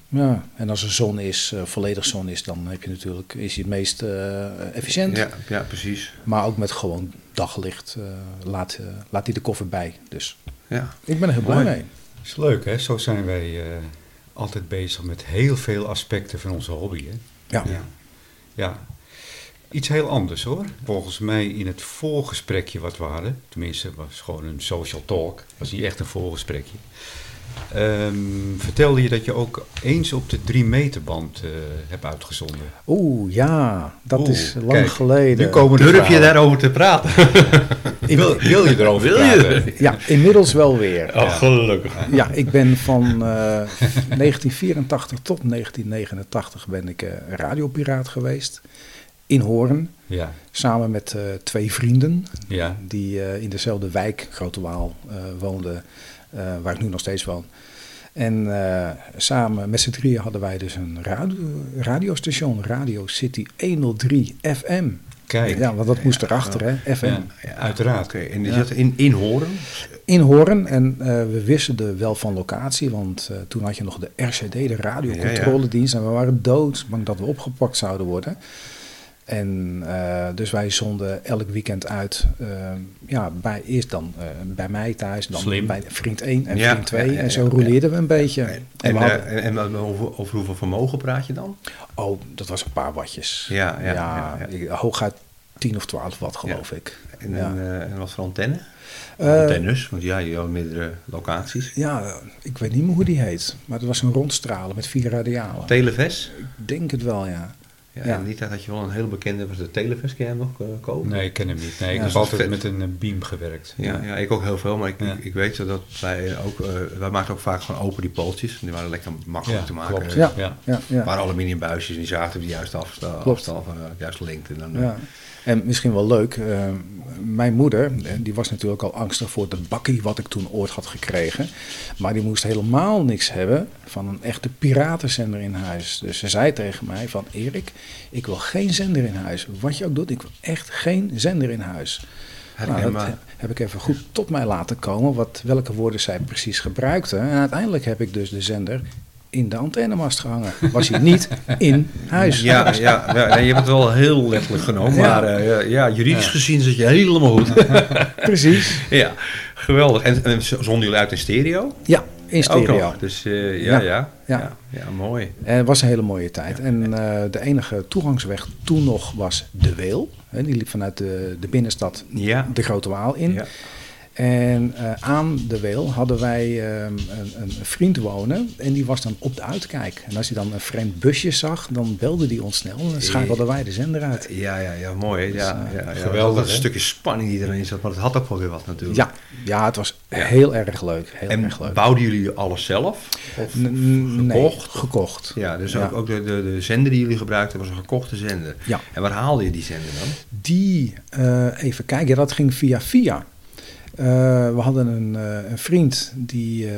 ja. En als er zon is, volledig zon is, dan heb je natuurlijk, is hij het meest efficiënt. Ja, ja, precies. Maar ook met gewoon daglicht laat, laat hij de koffer bij. Dus Ja. ik ben er heel blij Mooi. mee. is leuk, hè? Zo zijn wij eh, altijd bezig met heel veel aspecten van onze hobby, hè? Ja. Ja. ja. Iets heel anders hoor. Volgens mij in het voorgesprekje wat we hadden, tenminste het was gewoon een social talk, was niet echt een voorgesprekje. Ehm, vertelde je dat je ook eens op de drie meter band eh, hebt uitgezonden. Oeh, ja, dat Oeh, is lang kijk, geleden. Nu komen Durf je daarover te praten? Wil, wil je erover Wil je? praten? Ja, inmiddels wel weer. Oh, gelukkig. Ja, ik ben van eh, 1984 tot 1989 ben ik eh, radiopiraat geweest. In Hoorn, Ja, samen met eh, twee vrienden ja, die eh, in dezelfde wijk, Grote Waal, eh, woonden, eh, waar ik nu nog steeds woon. En eh, samen met z'n drieën hadden wij dus een radio, radiostation, Radio City 103 FM. kijk. Ja, want dat moest erachter, hè, FM. Ja, uiteraard. En die zat in, in Horen? In Hoorn en eh, we wisselden wel van locatie, want eh, toen had je nog de RCD, de radiocontroledienst. En we waren doodsbang dat we opgepakt zouden worden. En eh, dus wij zonden elk weekend uit, eh, ja, bij, eerst dan eh, bij mij thuis, dan Slim. bij vriend 1 en Ja, vriend 2. ja, ja, en zo ja. rouleerden we een beetje. En, En, we hadden- en, en over, over hoeveel vermogen praat je dan? oh, dat was een paar wattjes. Ja, ja, ja, ja. ik- hooguit 10 of 12 watt geloof ik. En, Ja. en, en wat voor antenne? Eh, Antennes, want ja, je had meerdere locaties. Ja, ik weet niet meer hoe die heet, maar het was een rondstralen met vier radialen. Televes? ik denk het wel, ja. Ja, Ja. In die tijd had je wel een heel bekende, was de Televes, ken je hem nog eh, kopen? Nee, ik ken hem niet. Nee, ik Ja, heb dat altijd vet. met een eh, beam gewerkt. Ja, ja, ik ook heel veel, maar ik, Ja. ik, ik weet zo dat wij ook, eh, wij maakten ook vaak gewoon open die pootjes. Die waren lekker makkelijk Ja, te maken. klopt. Ja. Ja, Ja. waren aluminium buisjes en die zaten op de juiste afstand, Klopt. afstand uh, juist linkt. En dan, Ja. En misschien wel leuk, eh, mijn moeder, eh, die was natuurlijk al angstig voor de bakkie wat ik toen ooit had gekregen. Maar die moest helemaal niks hebben van een echte piratenzender in huis. Dus ze zei tegen mij van Erik, ik wil geen zender in huis. Wat je ook doet, ik wil echt geen zender in huis. Nou, dat herkenbaar. heb ik even goed tot mij laten komen, wat, welke woorden zij precies gebruikte. En uiteindelijk heb ik dus de zender in de antennemast gehangen. Was hij niet in huis. Ja, ja, ja je hebt het wel heel letterlijk genomen, Ja. maar eh, ja, ja, juridisch gezien zit je helemaal goed. Precies. ja, geweldig. En, en zonden jullie uit in stereo? Ja, in Ook stereo. nog. Dus eh, ja, Ja. ja, ja, mooi. En het was een hele mooie tijd. En eh, de enige toegangsweg toen nog was de Weel. Hè, die liep vanuit de, de binnenstad Ja, de Grote Waal in. ja. En eh, aan de Weel hadden wij ehm, een, een vriend wonen. En die was dan op de uitkijk. En als hij dan een vreemd busje zag, dan belde die ons snel. En dan schakelden wij de zender uit. Ja, ja, ja, mooi. hè? Ja, ja, ja. geweldig, een stukje spanning die erin zat, maar het had ook wel weer wat natuurlijk. Ja, ja het was heel erg leuk. Heel En erg leuk. bouwden jullie alles zelf? Of N- n- nee, gekocht? gekocht. Ja, dus Ja. Ook, ook de, de, de zender die jullie gebruikten was een gekochte zender. Ja. En waar haalde je die zender dan? Die, eh, even kijken, dat ging via via. Eh, we hadden een, eh, een vriend die eh,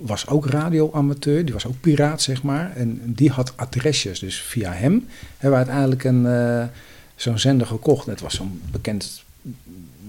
was ook radioamateur, die was ook piraat zeg maar. En die had adresjes, dus via hem hebben we uiteindelijk een, eh, zo'n zender gekocht. Het was zo'n bekend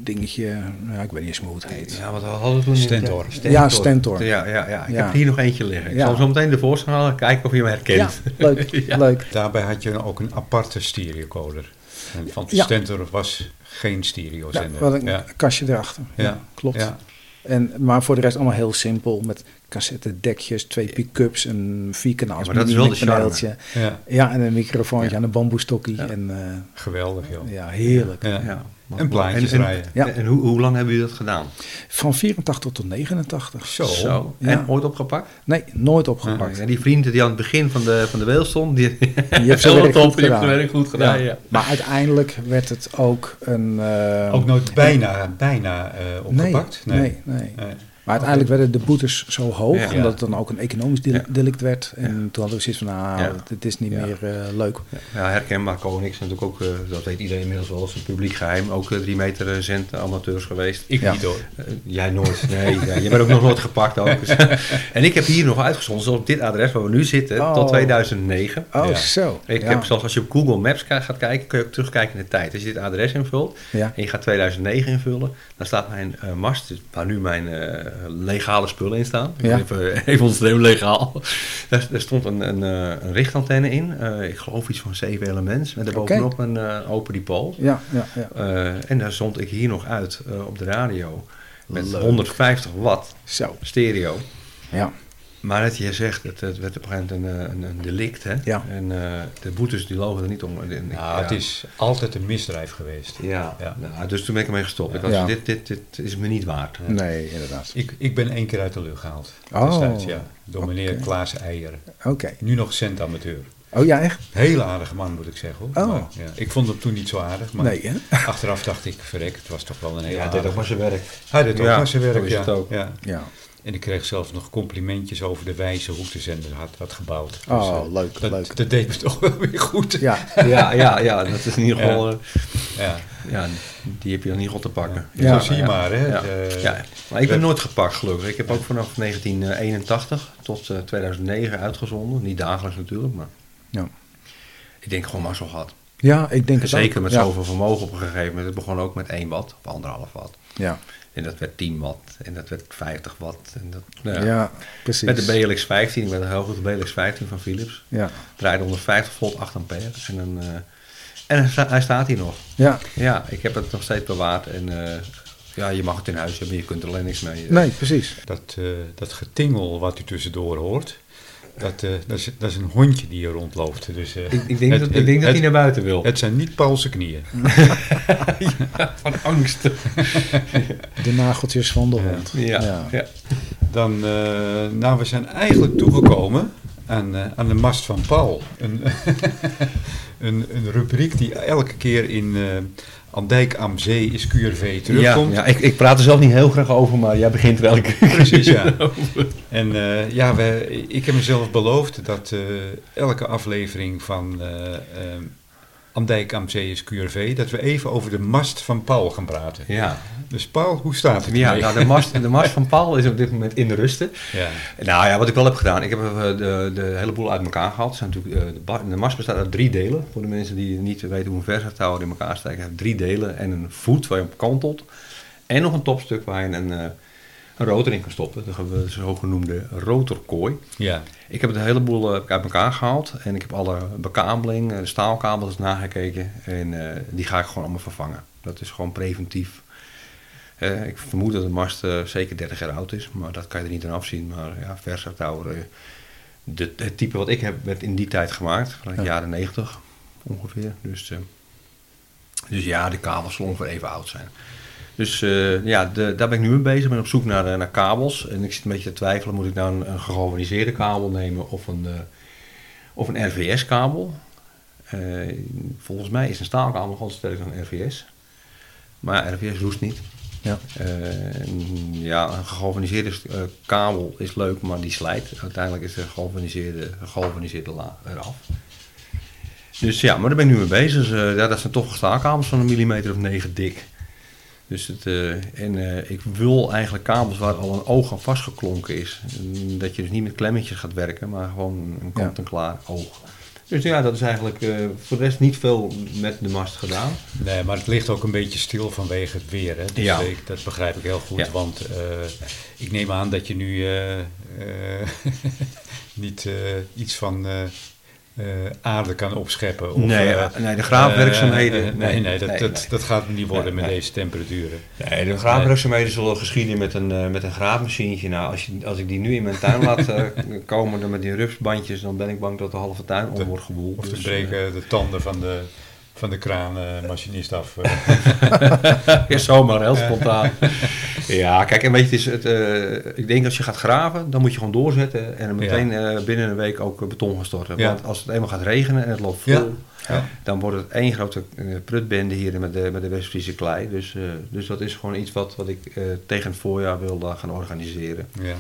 dingetje, nou, ik weet niet eens meer hoe het heet. Ja, wat hadden we toen? Stentor. Ja, Stentor. Ja, ja, ja. Ik Ja. heb er hier nog eentje liggen. Ik Ja. zal zo meteen de voorstelling halen, kijken of je hem herkent. Ja, leuk, Ja. leuk. Daarbij had je ook een aparte stereocoder. En van Ja. Stentor was geen Ja, stereozender. wat een ja. kastje erachter. Ja, Ja. klopt. Ja. En, maar voor de rest allemaal heel simpel. Met cassettedekjes, twee pick-ups, een vierkanaals Ja, maar dat is wel de paneeltje. ja, Ja, en een microfoontje Ja. en een bamboestokkie. Ja. En eh, geweldig joh. ja, heerlijk. Ja. En plaatjes en, draaien. En, Ja. en hoe, hoe lang hebben jullie dat gedaan? Van 84 tot 89. Zo. Zo. Ja. En ooit opgepakt? Nee, nooit opgepakt. Ja, die vrienden die aan het begin van de, van de weel stond, die, zijn heel werk top, goed die gedaan. werk goed gedaan. Ja. Maar uiteindelijk werd het ook een... eh, Ook nooit bijna, bijna eh, opgepakt? Nee, nee, nee. Nee. Maar uiteindelijk werden de boetes zo hoog, Ja. omdat het dan ook een economisch delict werd. En toen hadden we zoiets van, nou, Ja. het, is niet Ja. meer eh, leuk. Ja, herkenbaar. Konings is natuurlijk ook, eh, dat weet iedereen inmiddels wel, is een publiek geheim. Ook eh, drie meter cent amateurs geweest. Ik Ja. niet hoor. Jij nooit. Nee, ja, je bent ook nog nooit gepakt. Ook. Dus, en ik heb hier nog uitgezonden, zoals op dit adres waar we nu zitten, Oh. tot 2009. Oh, Ja. zo. Ik ja. heb zelfs als je op Google Maps gaat kijken, kun je ook terugkijken in de tijd. Als je dit adres invult Ja. en je gaat 2009 invullen, dan staat mijn eh, mast, dus waar nu mijn eh, legale spullen in staan. Ja. Even, even onderstrepen, legaal. Daar, daar stond een, een, eh, een richtantenne in. Eh, ik geloof iets van 7 elements. Met daarbovenop een eh, open dipool. Ja, ja, ja. Eh, en daar zond ik hier nog uit eh, op de radio. Met Leuk. 150 watt Zo. stereo. Ja. Maar dat je zegt, het, het werd op een gegeven moment een, eh, een, een delict, hè? Ja. En eh, de boetes die logen er niet om. En Nou, het is altijd een misdrijf geweest. Ja, Ja. Nou, dus toen ben ik ermee gestopt. Ik was, Ja. dit, dit, dit is me niet waard. Nee, inderdaad. Ik, ik ben één keer uit de lucht gehaald. Oh, destijds, ja. Door meneer. Klaas Eijer. Oké. Nu nog centamateur. Oh ja, echt? Hele aardige man, moet ik zeggen. Hoor. Oh. Maar, ja, ik vond hem toen niet zo aardig. Maar Nee, hè? achteraf dacht ik, verrek, het was toch wel een hele Ja, aardige. deed ook maar zijn werk. Hij deed ook Ja, maar zijn werk, is ja. het ook. ja. En ik kreeg zelfs nog complimentjes over de wijze hoe de zender had, had gebouwd. Oh, eh, leuk, dat, leuk. Dat deed me toch wel weer goed. Ja, Ja, ja, ja, dat is in ieder geval... eh, Ja. ja, die heb je dan niet goed te pakken. Ja. Zo zie je ja. maar, hè. Ja. Eh, Ja, maar ik ben nooit gepakt gelukkig. Ik heb ook vanaf 1981 tot eh, 2009 uitgezonden. Niet dagelijks natuurlijk, maar Ja. ik denk gewoon maar zo gehad. Ja ik denk het Zeker ook. met ja. zoveel vermogen op een gegeven moment. Het begon ook met 1 watt of anderhalf watt. Ja. En dat werd 10 watt en dat werd 50 watt. En dat, Ja. ja. precies. Met de BLX 15, ik ben een heel goed BLX 15 van Philips. Ja. Draaide 150 volt 8 ampère. En, dan, eh, en hij sta- hij staat hier nog. ja, Ja, ik heb het nog steeds bewaard. En eh, ja, je mag het in huis hebben, je kunt er alleen niks mee. nee, precies. Dat, eh, dat getingel wat u tussendoor hoort, dat, eh, dat, is, dat is een hondje die hier rondloopt. Dus, eh, Ik, ik denk, het- dat, ik denk dat het- hij naar buiten wil. Het zijn niet Paulse knieën. Van angst. De nageltjes van de Ja. hond. Ja, ja. Ja. Dan, eh, nou, we zijn eigenlijk toegekomen aan, eh, aan de mast van Paul. Een, een, een rubriek die elke keer in eh Andijk am Zee is QRV terugkomt. Ja, ik, ik praat er zelf niet heel graag over, maar jij begint er elke keer. Precies, ja. En eh, ja, we, ik heb mezelf beloofd dat eh, elke aflevering van Andijk am Zee is QRV, dat we even over de mast van Paul gaan praten. Ja, Dus Paul, hoe staat het ja nou, de, mast, de mast van Paul is op dit moment in de rusten. Ja. Nou ja, wat ik wel heb gedaan, ik heb eh, de, de hele boel uit elkaar gehaald. Zijn natuurlijk, eh, de, de mast bestaat uit drie delen. Voor de mensen die niet weten hoe een versatouwer in elkaar steken. Het heeft drie delen en een voet waar je op kantelt. En nog een topstuk waar je een, eh, een rotor in kan stoppen. Dat hebben we de zogenoemde rotorkooi. ja. Ik heb het hele boel eh, uit elkaar gehaald. En ik heb alle bekabeling, de staalkabels nagekeken. En eh, die ga ik gewoon allemaal vervangen. Dat is gewoon preventief. Eh, ik vermoed dat de mast zeker 30 jaar oud is. Maar dat kan je er niet aan afzien. Maar ja, Versatouwer. de, het type wat ik heb werd in die tijd gemaakt. Van de Ja. jaren 90 ongeveer. Dus, dus ja, de kabels zullen ongeveer even oud zijn. Dus eh, ja, de, daar ben ik nu mee bezig. Ik ben op zoek naar, eh, naar kabels. En ik zit een beetje te twijfelen. Moet ik nou een, een gegalvaniseerde kabel nemen of een, eh, of een RVS-kabel? Volgens mij is een staalkabel gewoon sterker dan RVS. Maar RVS roest niet. Ja. Ja, een gegalvaniseerde kabel is leuk, maar die slijt. Uiteindelijk is de gegalvaniseerde, gegalvaniseerde laag eraf. Dus ja, maar daar ben ik nu mee bezig. Dus, ja, dat zijn toch staalkabels van een millimeter of negen dik. Dus het, eh, en eh, ik wil eigenlijk kabels waar al een oog aan vastgeklonken is. En Dat je dus niet met klemmetjes gaat werken, maar gewoon een kant-en-klaar oog. Dus ja, dat is eigenlijk eh, voor de rest niet veel met de mast gedaan. Nee, maar het ligt ook een beetje stil vanwege het weer. Hè? Dus Ja. ik, dat begrijp ik heel goed. Ja. Want ik neem aan dat je nu niet iets van eh, aarde kan opscheppen. Of, Nee, eh, nee, de graafwerkzaamheden- eh, nee, nee, nee, dat, nee, dat, dat gaat niet worden met deze temperaturen. Nee, de graafwerkzaamheden zullen geschieden met een, met een graafmachientje. Nou, als, je, als ik die nu in mijn tuin laat komen dan met die rupsbandjes, dan ben ik bang dat de halve tuin om wordt gewoeld. Of te Dus, breken de tanden van de, van de kraanmachinist af. eh. ja, zomaar, heel spontaan. ja, kijk, en weet je, het is het, eh, ik denk als je gaat graven, dan moet je gewoon doorzetten en meteen eh, binnen een week ook beton gaan storten. Ja. Want als het eenmaal gaat regenen en het loopt vol, dan wordt het één grote prutbende hier met de, met de West-Friese klei. Dus, dus dat is gewoon iets wat, wat ik tegen het voorjaar wil gaan organiseren. Ja.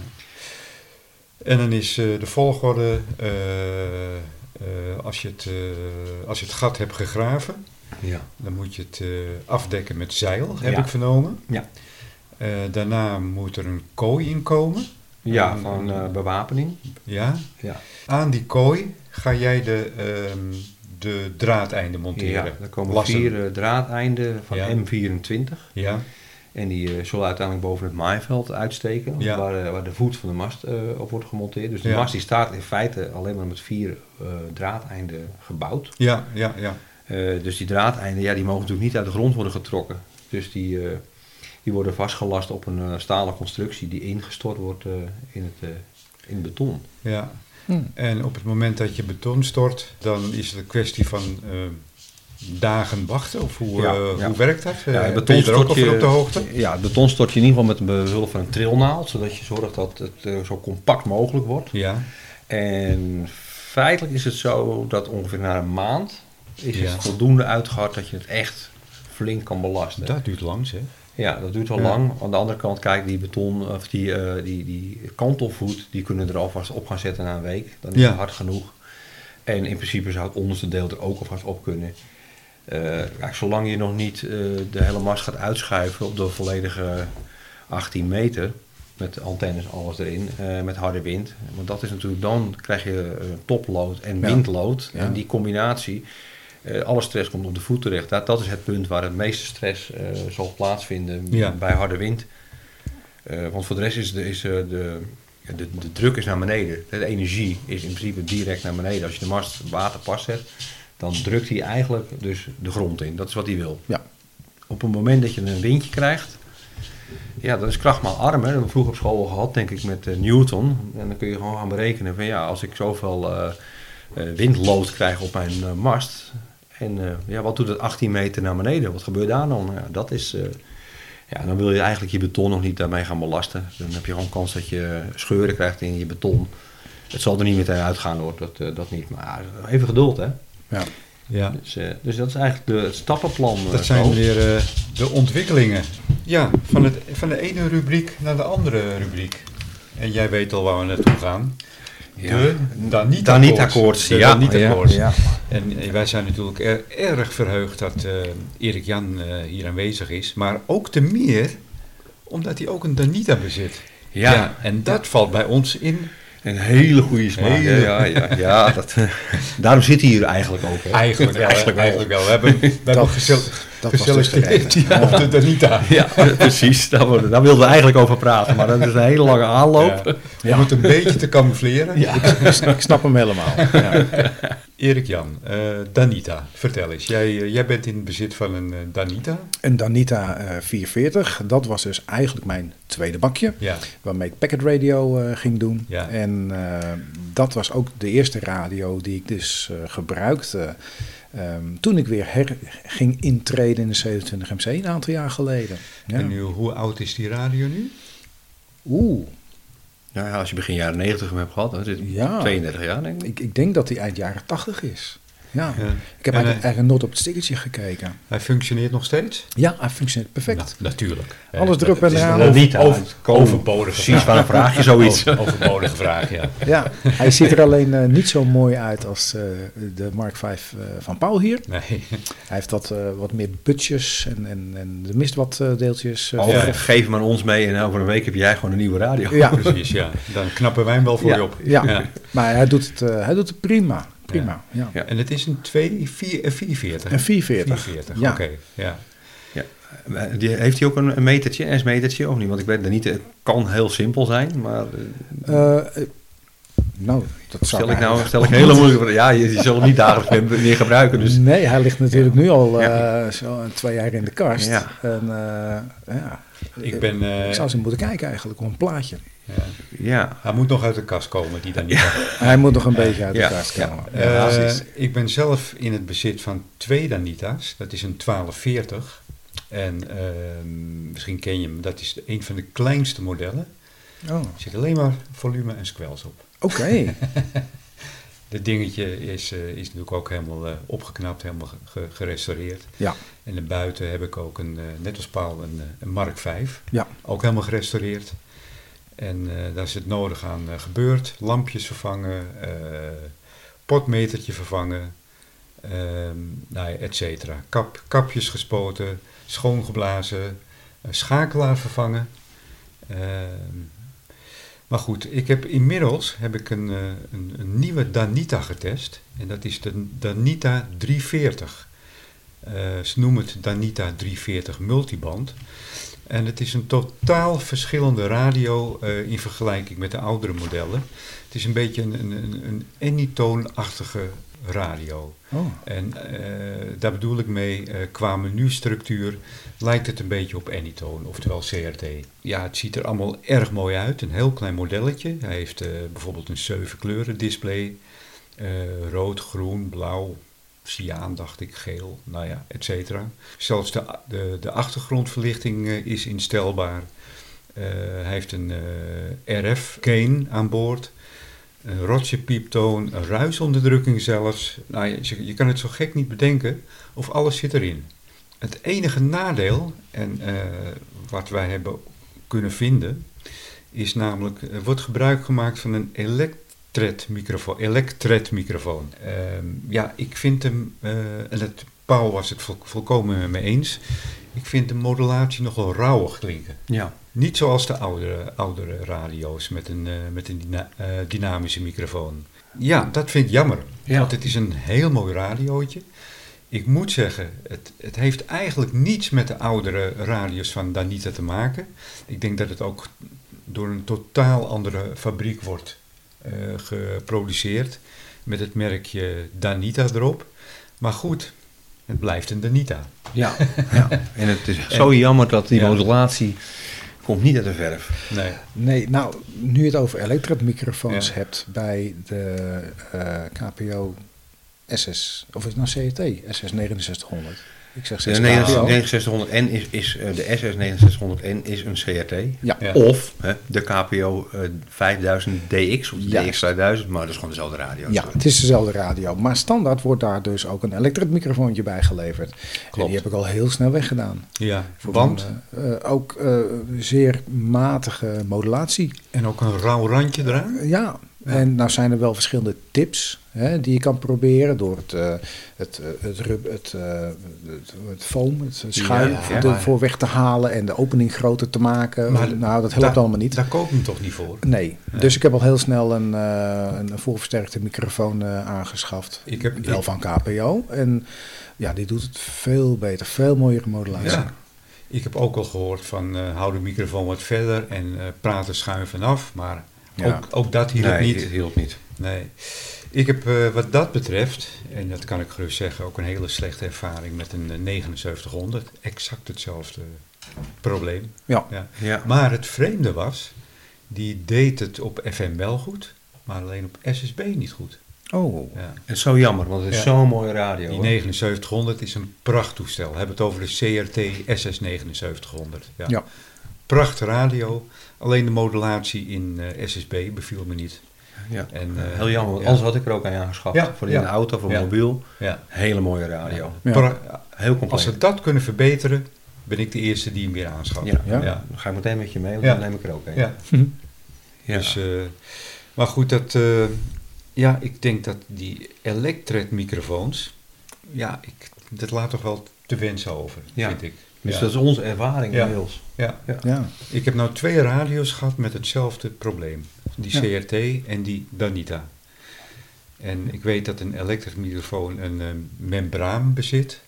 En dan is de volgorde, als, je het, eh, als je het gat hebt gegraven, Ja. dan moet je het eh, afdekken met zeil, heb Ja. ik vernomen. Ja. Eh, daarna moet er een kooi in komen. Ja, van eh, bewapening. Ja. Ja. Aan die kooi ga jij de, ehm, de draadeinden monteren. Ja, er komen Lassen. vier eh, draadeinden van Ja. M24. Ja, En die eh, zullen uiteindelijk boven het maaiveld uitsteken, Ja. waar, eh, waar de voet van de mast eh, op wordt gemonteerd. Dus de Ja. mast die staat in feite alleen maar met vier eh, draadeinden gebouwd. ja, ja, ja. Eh, dus die draadeinden ja, die mogen natuurlijk niet uit de grond worden getrokken. Dus die, eh, die worden vastgelast op een eh, stalen constructie die ingestort wordt eh, in, het, eh, in beton. Ja. Hm. En op het moment dat je beton stort, dan is het een kwestie van eh, dagen wachten? Of hoe, Ja, eh, ja. hoe werkt dat? Ja, Eh, het ben beton je er ook je- op de hoogte? Ja, het beton stort je in ieder geval met behulp van een trilnaald, zodat je zorgt dat het eh, zo compact mogelijk wordt. Ja, En feitelijk is het zo dat ongeveer na een maand is het voldoende uitgehard dat je het echt flink kan belasten. dat duurt lang zeg. Ja, dat duurt wel lang. Aan de andere kant, kijk, die beton of die, eh, die, die kantelvoet, die kunnen er alvast op gaan zetten na een week. Dan is Ja. het hard genoeg. En in principe zou het onderste deel er ook alvast op kunnen. Eh, kijk, zolang je nog niet eh, de hele mast gaat uitschuiven op de volledige 18 meter, met antennes alles erin, eh, met harde wind. Want dat is natuurlijk, dan krijg je eh, topload en Ja. windload. Ja. En die combinatie, eh, alle stress komt op de voet terecht. Dat, dat is het punt waar het meeste stress zal plaatsvinden Ja. bij harde wind. Want voor de rest is, de, is de, de, de druk is naar beneden. De energie is in principe direct naar beneden. Als je de mast water pas zet, dan drukt hij eigenlijk dus de grond in. Dat is wat hij wil. Ja. Op het moment dat je een windje krijgt, ja, dat is kracht maar arm. Hè. Dat hebben we vroeger op school al gehad, denk ik, met eh, Newton. En dan kun je gewoon gaan berekenen van ja, als ik zoveel eh eh, windlood krijg op mijn mast. En ja, wat doet het 18 meter naar beneden? Wat gebeurt daar dan? Ja, dat is... ja, dan wil je eigenlijk je beton nog niet daarmee gaan belasten. Dan heb je gewoon kans dat je scheuren krijgt in je beton. Het zal er niet meteen uitgaan hoor, dat, dat niet. Maar even geduld hè. Ja. Ja. Dus, eh, dus dat is eigenlijk de, het stappenplan. eh, Dat zijn zo. weer eh, de ontwikkelingen. Ja, van, het, van de ene rubriek naar de andere rubriek. En jij weet al waar we naartoe gaan. Ja. De Danita-koorts, De ja. En eh, wij zijn natuurlijk er- erg verheugd dat eh, Erik Jan eh, hier aanwezig is. Maar ook te meer omdat hij ook een Danita bezit. Ja. en dat valt bij ons in. Een hele goede smaak. Hele- Ja, ja, ja, ja, dat, daarom zit hij hier eigenlijk ook. Hè? Eigenlijk wel. Eigenlijk Eigenlijk wel. We hebben, we hebben was dus geselecteerd ja, op de Danita. Ja, precies. Daar, wilden- daar wilden we eigenlijk over praten. Maar dat is een hele lange aanloop. Ja. Je moet een beetje te camoufleren. Ik snap hem helemaal. Erik Jan, eh, Danita, vertel eens. Jij, eh, jij bent in bezit van een eh, Danita. Een Danita eh 440, dat was dus eigenlijk mijn tweede bakje. Ja. Waarmee ik packet radio ging doen. Ja. En dat was ook de eerste radio die ik dus gebruikte. ehm, toen ik weer her ging intreden in de 27 MC een aantal jaar geleden. Ja. En nu, hoe oud is die radio nu? Oeh, Ja, ja, als je begin jaren 90 hem hebt gehad, dan zit het Ja. 32 jaar denk ik. ik, ik denk dat die eind jaren 80 is. Ja. Ja. Ik heb En, eigenlijk, eh, eigenlijk nooit op het stickertje gekeken. Hij functioneert nog steeds? Ja, hij functioneert perfect. Na- natuurlijk. Alles dat en is eraan. een Niet over- overbodige Precies, waarom vraag je zoiets? Over- Overbodige vraag, ja. Ja, hij ziet er alleen eh, niet zo mooi uit als eh, de Mark V eh, van Paul hier. Nee. Hij heeft dat eh, wat meer butjes en, en, en er mist wat eh, deeltjes. Ja. verf. Geef hem aan ons mee en over een week heb jij gewoon een nieuwe radio. Ja, Precies, ja. Dan knappen wij hem wel voor ja, je op. ja. maar hij doet het, eh, hij doet het prima. Prima, ja. Ja. En het is een 2, 4, eh, 440. Een 440. 440, Ja. oké. Ja. Eh, Die, heeft hij ook een, een metertje, een S-metertje of niet? Want ik weet dat niet, het kan heel simpel zijn, maar eh, Eh, eh, nou, dat zou stel ik nou stel ik een hele moeilijke vraag. Ja, je, je zal het niet dagelijks meer, meer gebruiken, dus Nee, hij ligt natuurlijk nu al eh, Ja. zo twee jaar in de kast. Ja. En, eh, ja. Ik ben... eh, Ik zou ze moeten kijken eigenlijk, op een plaatje. ja. ja. Hij moet nog uit de kast komen, die dan niet. Hij moet nog een beetje uit de Ja, kast komen. Eh, Ja, precies. ik ben zelf in het bezit van twee Danita's. Dat is een 1240. En ehm, misschien ken je hem. Dat is een van de kleinste modellen. Oh, Er zit alleen maar volume en squells op. Oké. Het dingetje is, eh, is natuurlijk ook helemaal eh, opgeknapt, helemaal ge- ge- gerestaureerd. Ja. En daarbuiten heb ik ook een, eh, net als Paul, een, eh, een Mark V. Ja. Ook helemaal gerestaureerd. En eh, daar is het nodig aan gebeurd. Lampjes vervangen, eh, potmetertje vervangen, ehm nou ja, et cetera. Kap, kapjes gespoten, schoongeblazen, eh, schakelaar vervangen. Maar goed, ik heb inmiddels heb ik een, eh, een, een nieuwe Danita getest. En dat is de Danita 340. Eh, ze noemen het Danita 340 multiband. En het is een totaal verschillende radio eh, in vergelijking met de oudere modellen. Het is een beetje een, een, een, een Anytone-achtige radio. Oh. En eh, daar bedoel ik mee, eh, qua menustructuur lijkt het een beetje op Anytone, oftewel CRT. Ja, het ziet er allemaal erg mooi uit. Een heel klein modelletje. Hij heeft eh, bijvoorbeeld een 7 kleuren display. Rood, groen, blauw, cyaan dacht ik, geel, nou ja, et cetera. Zelfs de, de, de achtergrondverlichting is instelbaar. Hij heeft een RF-gain aan boord. Een rotje pieptoon, een ruisonderdrukking zelfs. Nou, je, kan het zo gek niet bedenken of alles zit erin. Het enige nadeel, en eh, wat wij hebben kunnen vinden, is namelijk, er wordt gebruik gemaakt van een elektretmicrofoon. elektretmicrofoon. Ehm, ja, ik vind hem, eh, en het, Paul was het vol- volkomen met me eens, ik vind de modulatie nogal rauwig klinken. Ja. Niet zoals de oudere, oudere radio's met een, eh, met een dyna- eh, dynamische microfoon. Ja, dat vind ik jammer. Ja. Want het is een heel mooi radiootje. Ik moet zeggen, het, het heeft eigenlijk niets met de oudere radio's van Danita te maken. Ik denk dat het ook door een totaal andere fabriek wordt eh, geproduceerd. Met het merkje Danita erop. Maar goed, het blijft een Danita. Ja. ja. En het is zo jammer dat die modulatie komt niet uit de verf. Nee. Nee, nou, nu je het over elektretmicrofoons Ja. hebt bij de eh, KPO SS, of is het nou CRT, SS 6900? Ik zeg De steeds 6900N is, is eh, de SS 6900N is een CRT. Ja. Ja. Of hè, de KPO eh, 5000 DX of de Juist. DX 2000, maar dat is gewoon dezelfde radio. Ja, het is dezelfde radio. Maar standaard wordt daar dus ook een elektretmicrofoontje bij geleverd. En Klopt. die heb ik al heel snel weggedaan. Ja, Voor want, een, eh, eh, ook eh, zeer matige modulatie. en ook een rauw randje eraan. Eh, ja, Ja. en nou zijn er wel verschillende tips hè, die je kan proberen door het, eh, het, eh, het, rub, het, eh, het, het foam, het, schuim Ja, ja. ervoor weg te halen en de opening groter te maken. Maar nou, dat helpt allemaal niet. Daar koop ik hem toch niet voor? Nee, Nee. dus ik heb al heel snel een, een voorversterkte microfoon aangeschaft. Ik heb, Wel ik- van KPO. En ja, die doet het veel beter, veel mooiere modulatie. Ja. Ik heb ook al gehoord van hou de microfoon wat verder en praat er schuin vanaf. Maar Ja. ook, ook dat hielp nee, niet. het hielp niet. Nee. Ik heb eh, wat dat betreft, en dat kan ik gerust zeggen, ook een hele slechte ervaring met een eh, 7900. Exact hetzelfde probleem. Ja. Ja. Ja. Maar het vreemde was, die deed het op FM wel goed, maar alleen op SSB niet goed. Oh, Ja. Is zo jammer, want het is Ja. zo'n mooie radio. Die hoor. 7900 is een prachttoestel. We hebben het over de CRT SS 7900. Ja. Ja. Pracht radio, alleen de modulatie in eh, SSB beviel me niet. Ja. En, eh, Heel jammer, want ja. anders had ik er ook aan aangeschaft. Ja, voor in ja. de auto, voor Ja. mobiel. Ja. Hele mooie radio. Heel compleet. Als ze dat kunnen verbeteren, ben ik de eerste die hem weer aanschaft. ja, Ja. ja. Dan ga ik meteen met je mee, want Ja. dan neem ik er ook een. Ja. Ja. Dus, eh, maar goed, dat, ja, ik denk dat die elektretmicrofoons, ja, ik, dat laat toch wel te wensen over, Ja. vind ik. Dus ja. dat is onze ervaring Ja. inmiddels. ja. ja. Ik heb nou twee radio's gehad met hetzelfde probleem. Die Ja. CRT en die Danita. En ik weet dat een elektrische een eh, membraan bezit.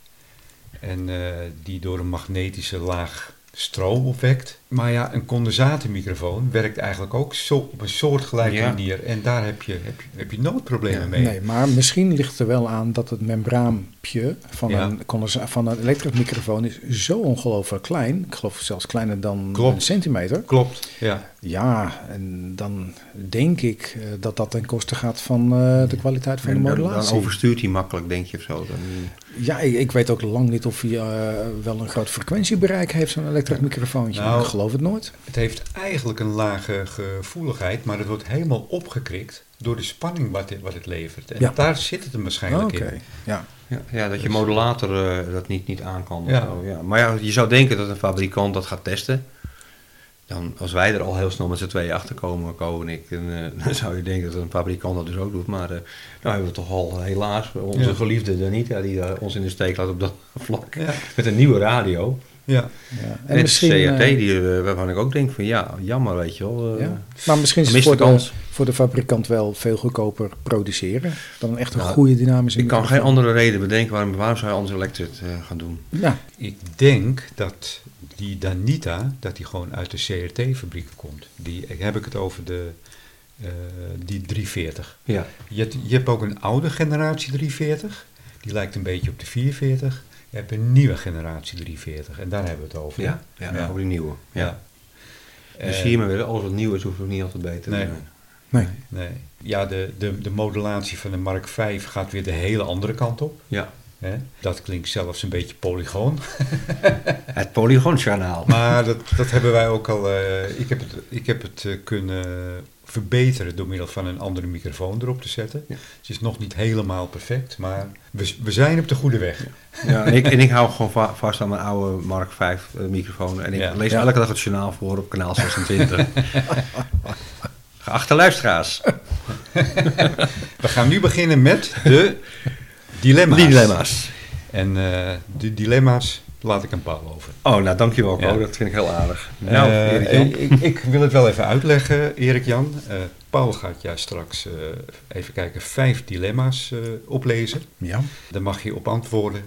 En eh, die door een magnetische laag stroom opwekt. Maar ja, een condensatormicrofoon werkt eigenlijk ook zo op een soortgelijke Ja. manier. En daar heb je, heb je, heb je nooit problemen Ja. mee. Nee, maar misschien ligt het er wel aan dat het membraampje van, Ja. een, van een elektretmicrofoon is zo ongelooflijk klein. Ik geloof zelfs kleiner dan Klopt. een centimeter. Klopt, ja. Ja, en dan denk ik eh, dat dat ten koste gaat van eh, de kwaliteit van En de dan, dan modulatie. overstuurt hij makkelijk, denk je of zo. Dan, Ja, ik, ik weet ook lang niet of hij eh, wel een groot frequentiebereik heeft, zo'n elektretmicrofoontje. Nou, ik geloof het nooit. Het heeft eigenlijk een lage gevoeligheid, maar het wordt helemaal opgekrikt door de spanning wat het, wat het levert. En Ja. daar zit het hem waarschijnlijk Oké, in. ja. ja, ja, dat je modulator eh, dat niet, niet aan kan. Ja. zo, ja. Maar ja, je zou denken dat een fabrikant dat gaat testen. Dan, als wij er al heel snel met z'n tweeën achter komen, Ko en ik, en, eh, dan zou je denken dat een fabrikant dat dus ook doet. Maar eh nou hebben we toch al helaas onze Ja. geliefde Danita, die ons in de steek laat op dat vlak. Ja, Met een nieuwe radio. Ja. ja. En, misschien, CRT, eh, die, eh, waarvan ik ook denk van ja, jammer weet je wel. eh, ja. Maar misschien is het voor de, voor de fabrikant wel veel goedkoper produceren dan een echt een Nou, goede dynamische Ik kan geen andere reden bedenken waarom, waarom zou je anders Electric eh, gaan doen. Ja, Ik denk dat die Danita, dat die gewoon uit de CRT-fabriek komt. Die, heb ik het over de eh, die 340. Ja. Je, hebt- je hebt ook een oude generatie 340. Die lijkt een beetje op de 440. Je hebt een nieuwe generatie 340. En daar hebben we het over. Ja, ja, Ja. over die nieuwe. Ja. Ja. Dus Eh, zie je maar weer, alles wat nieuw is, hoeft ook niet altijd beter Nee. te zijn. Nee. Nee. Ja, de, de, de modulatie van de Mark V gaat weer de hele andere kant op. Ja. Hè? Dat klinkt zelfs een beetje polygoon. Het Polygon-journaal. Maar dat, dat hebben wij ook al. eh, ik heb het, ik heb het eh, kunnen verbeteren door middel van een andere microfoon erop te zetten. Ja. Het is nog niet helemaal perfect, maar we, we zijn op de goede weg. Ja, en, ik, en ik hou gewoon va- vast aan mijn oude Mark V eh, microfoon. En ik Ja. lees elke dag het journaal voor op kanaal 26. Geachte luisteraars. We gaan nu beginnen met de dilemma's. Dilemma's. En eh de dilemma's laat ik aan Paul over. Oh, nou dankjewel Ja. dat vind ik heel aardig. Nou, Eh, Erik Jan. ik, ik wil het wel even uitleggen, Erik-Jan. Eh, Paul gaat jou straks eh, even kijken vijf dilemma's eh, oplezen. Ja, Daar mag je op antwoorden,